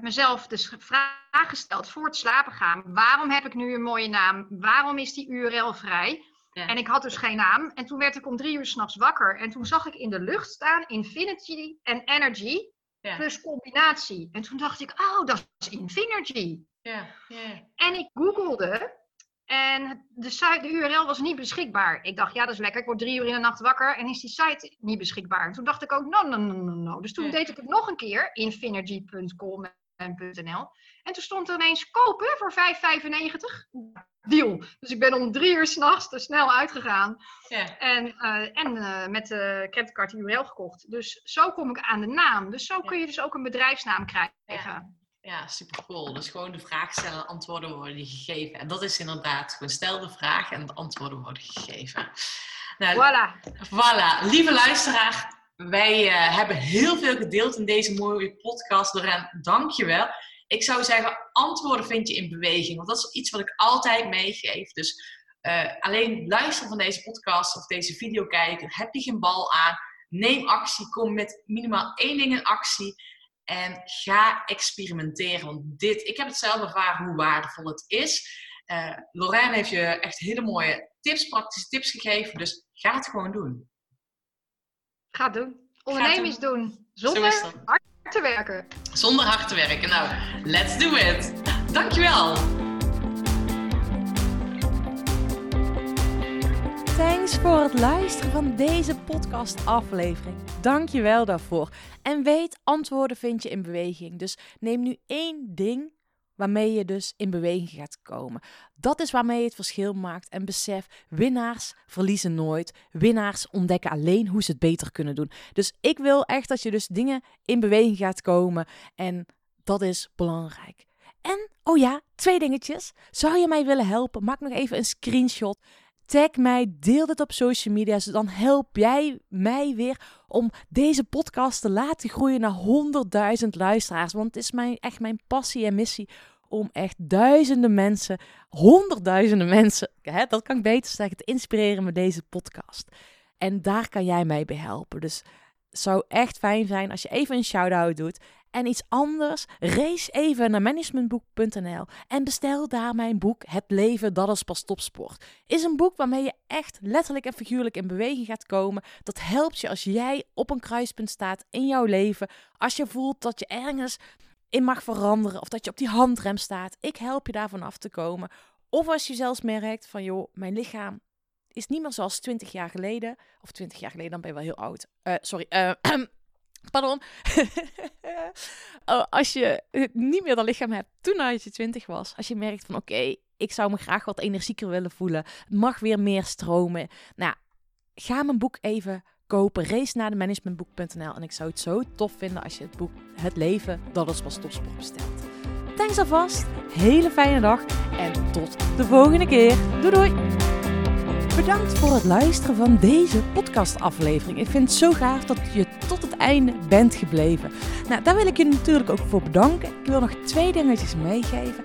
mezelf dus de vraag gesteld voor het slapen gaan. Waarom heb ik nu een mooie naam? Waarom is die URL vrij? Ja. En ik had dus geen naam. En toen werd ik om drie uur s'nachts wakker. En toen zag ik in de lucht staan Infinity en Energy Ja. plus combinatie. En toen dacht ik, oh, dat is Infinergy. Ja, ja. En ik googelde en de, site, de URL was niet beschikbaar. Ik dacht, ja, dat is lekker. Ik word drie uur in de nacht wakker en is die site niet beschikbaar. En toen dacht ik ook, no, no, no, no, no. Dus toen Ja. deed ik het nog een keer, infinergy.com en .nl. En toen stond er ineens kopen voor 5,95. Deal. Dus ik ben om drie uur s'nachts er snel uitgegaan. ja. En, eh, en eh, met de creditcard URL gekocht. Dus zo kom ik aan de naam. Dus zo Ja. kun je dus ook een bedrijfsnaam krijgen. Ja, super cool. Dus gewoon de vraag stellen, antwoorden worden gegeven. En dat is inderdaad gewoon stel de vraag en de antwoorden worden gegeven. Nou, Voilà. Voilà, lieve luisteraar. Wij eh, hebben heel veel gedeeld in deze mooie podcast. Loren, dank je wel. Ik zou zeggen, antwoorden vind je in beweging. Want dat is iets wat ik altijd meegeef. Dus eh, alleen luisteren van deze podcast of deze video kijken, heb je geen bal aan. Neem actie, kom met minimaal één ding in actie. En ga experimenteren. Want dit, ik heb het zelf ervaren hoe waardevol het is. Eh Lorraine heeft je echt hele mooie tips, praktische tips gegeven. Dus ga het gewoon doen. Ga doen. Ondernemings doen. Zonder hard te werken. Zonder hard te werken. Nou, let's do it. Dankjewel. Thanks voor het luisteren van deze podcast-aflevering. Dank je wel daarvoor. En weet, antwoorden vind je in beweging. Dus neem nu één ding waarmee je dus in beweging gaat komen. Dat is waarmee je het verschil maakt. En besef, winnaars verliezen nooit. Winnaars ontdekken alleen hoe ze het beter kunnen doen. Dus ik wil echt dat je dus dingen in beweging gaat komen. En dat is belangrijk. En, oh ja, twee dingetjes. Zou je mij willen helpen? Maak nog even een screenshot. Tag mij, deel dit op social media. Dus dan help jij mij weer om deze podcast te laten groeien naar 100.000 luisteraars. Want het is mijn, echt mijn passie en missie om echt duizenden mensen, honderdduizenden mensen, hè, dat kan ik beter zeggen, te inspireren met deze podcast. En daar kan jij mij bij helpen. Dus het zou echt fijn zijn als je even een shout-out doet. En iets anders, race even naar managementboek.nl en bestel daar mijn boek Het leven, dat is pas topsport. Is een boek waarmee je echt letterlijk en figuurlijk in beweging gaat komen. Dat helpt je als jij op een kruispunt staat in jouw leven. Als je voelt dat je ergens in mag veranderen of dat je op die handrem staat. Ik help je daarvan af te komen. Of als je zelfs merkt van joh, mijn lichaam is niet meer zoals 20 jaar geleden. Of 20 jaar geleden, dan ben je wel heel oud. Eh, sorry, eh, pardon. Oh, als je niet meer dat lichaam hebt toen als je 20 was. Als je merkt van oké, ik zou me graag wat energieker willen voelen. Het mag weer meer stromen. Nou, ga mijn boek even kopen. Race naar de managementboek.nl. En ik zou het zo tof vinden als je het boek Het leven, dat is pas topsport bestelt. Thanks alvast. Hele fijne dag. En tot de volgende keer. Doei doei. Bedankt voor het luisteren van deze podcastaflevering. Ik vind het zo gaaf dat je tot het einde bent gebleven. Nou, daar wil ik je natuurlijk ook voor bedanken. Ik wil nog twee dingetjes meegeven.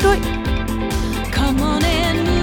Doei doei! Come on and move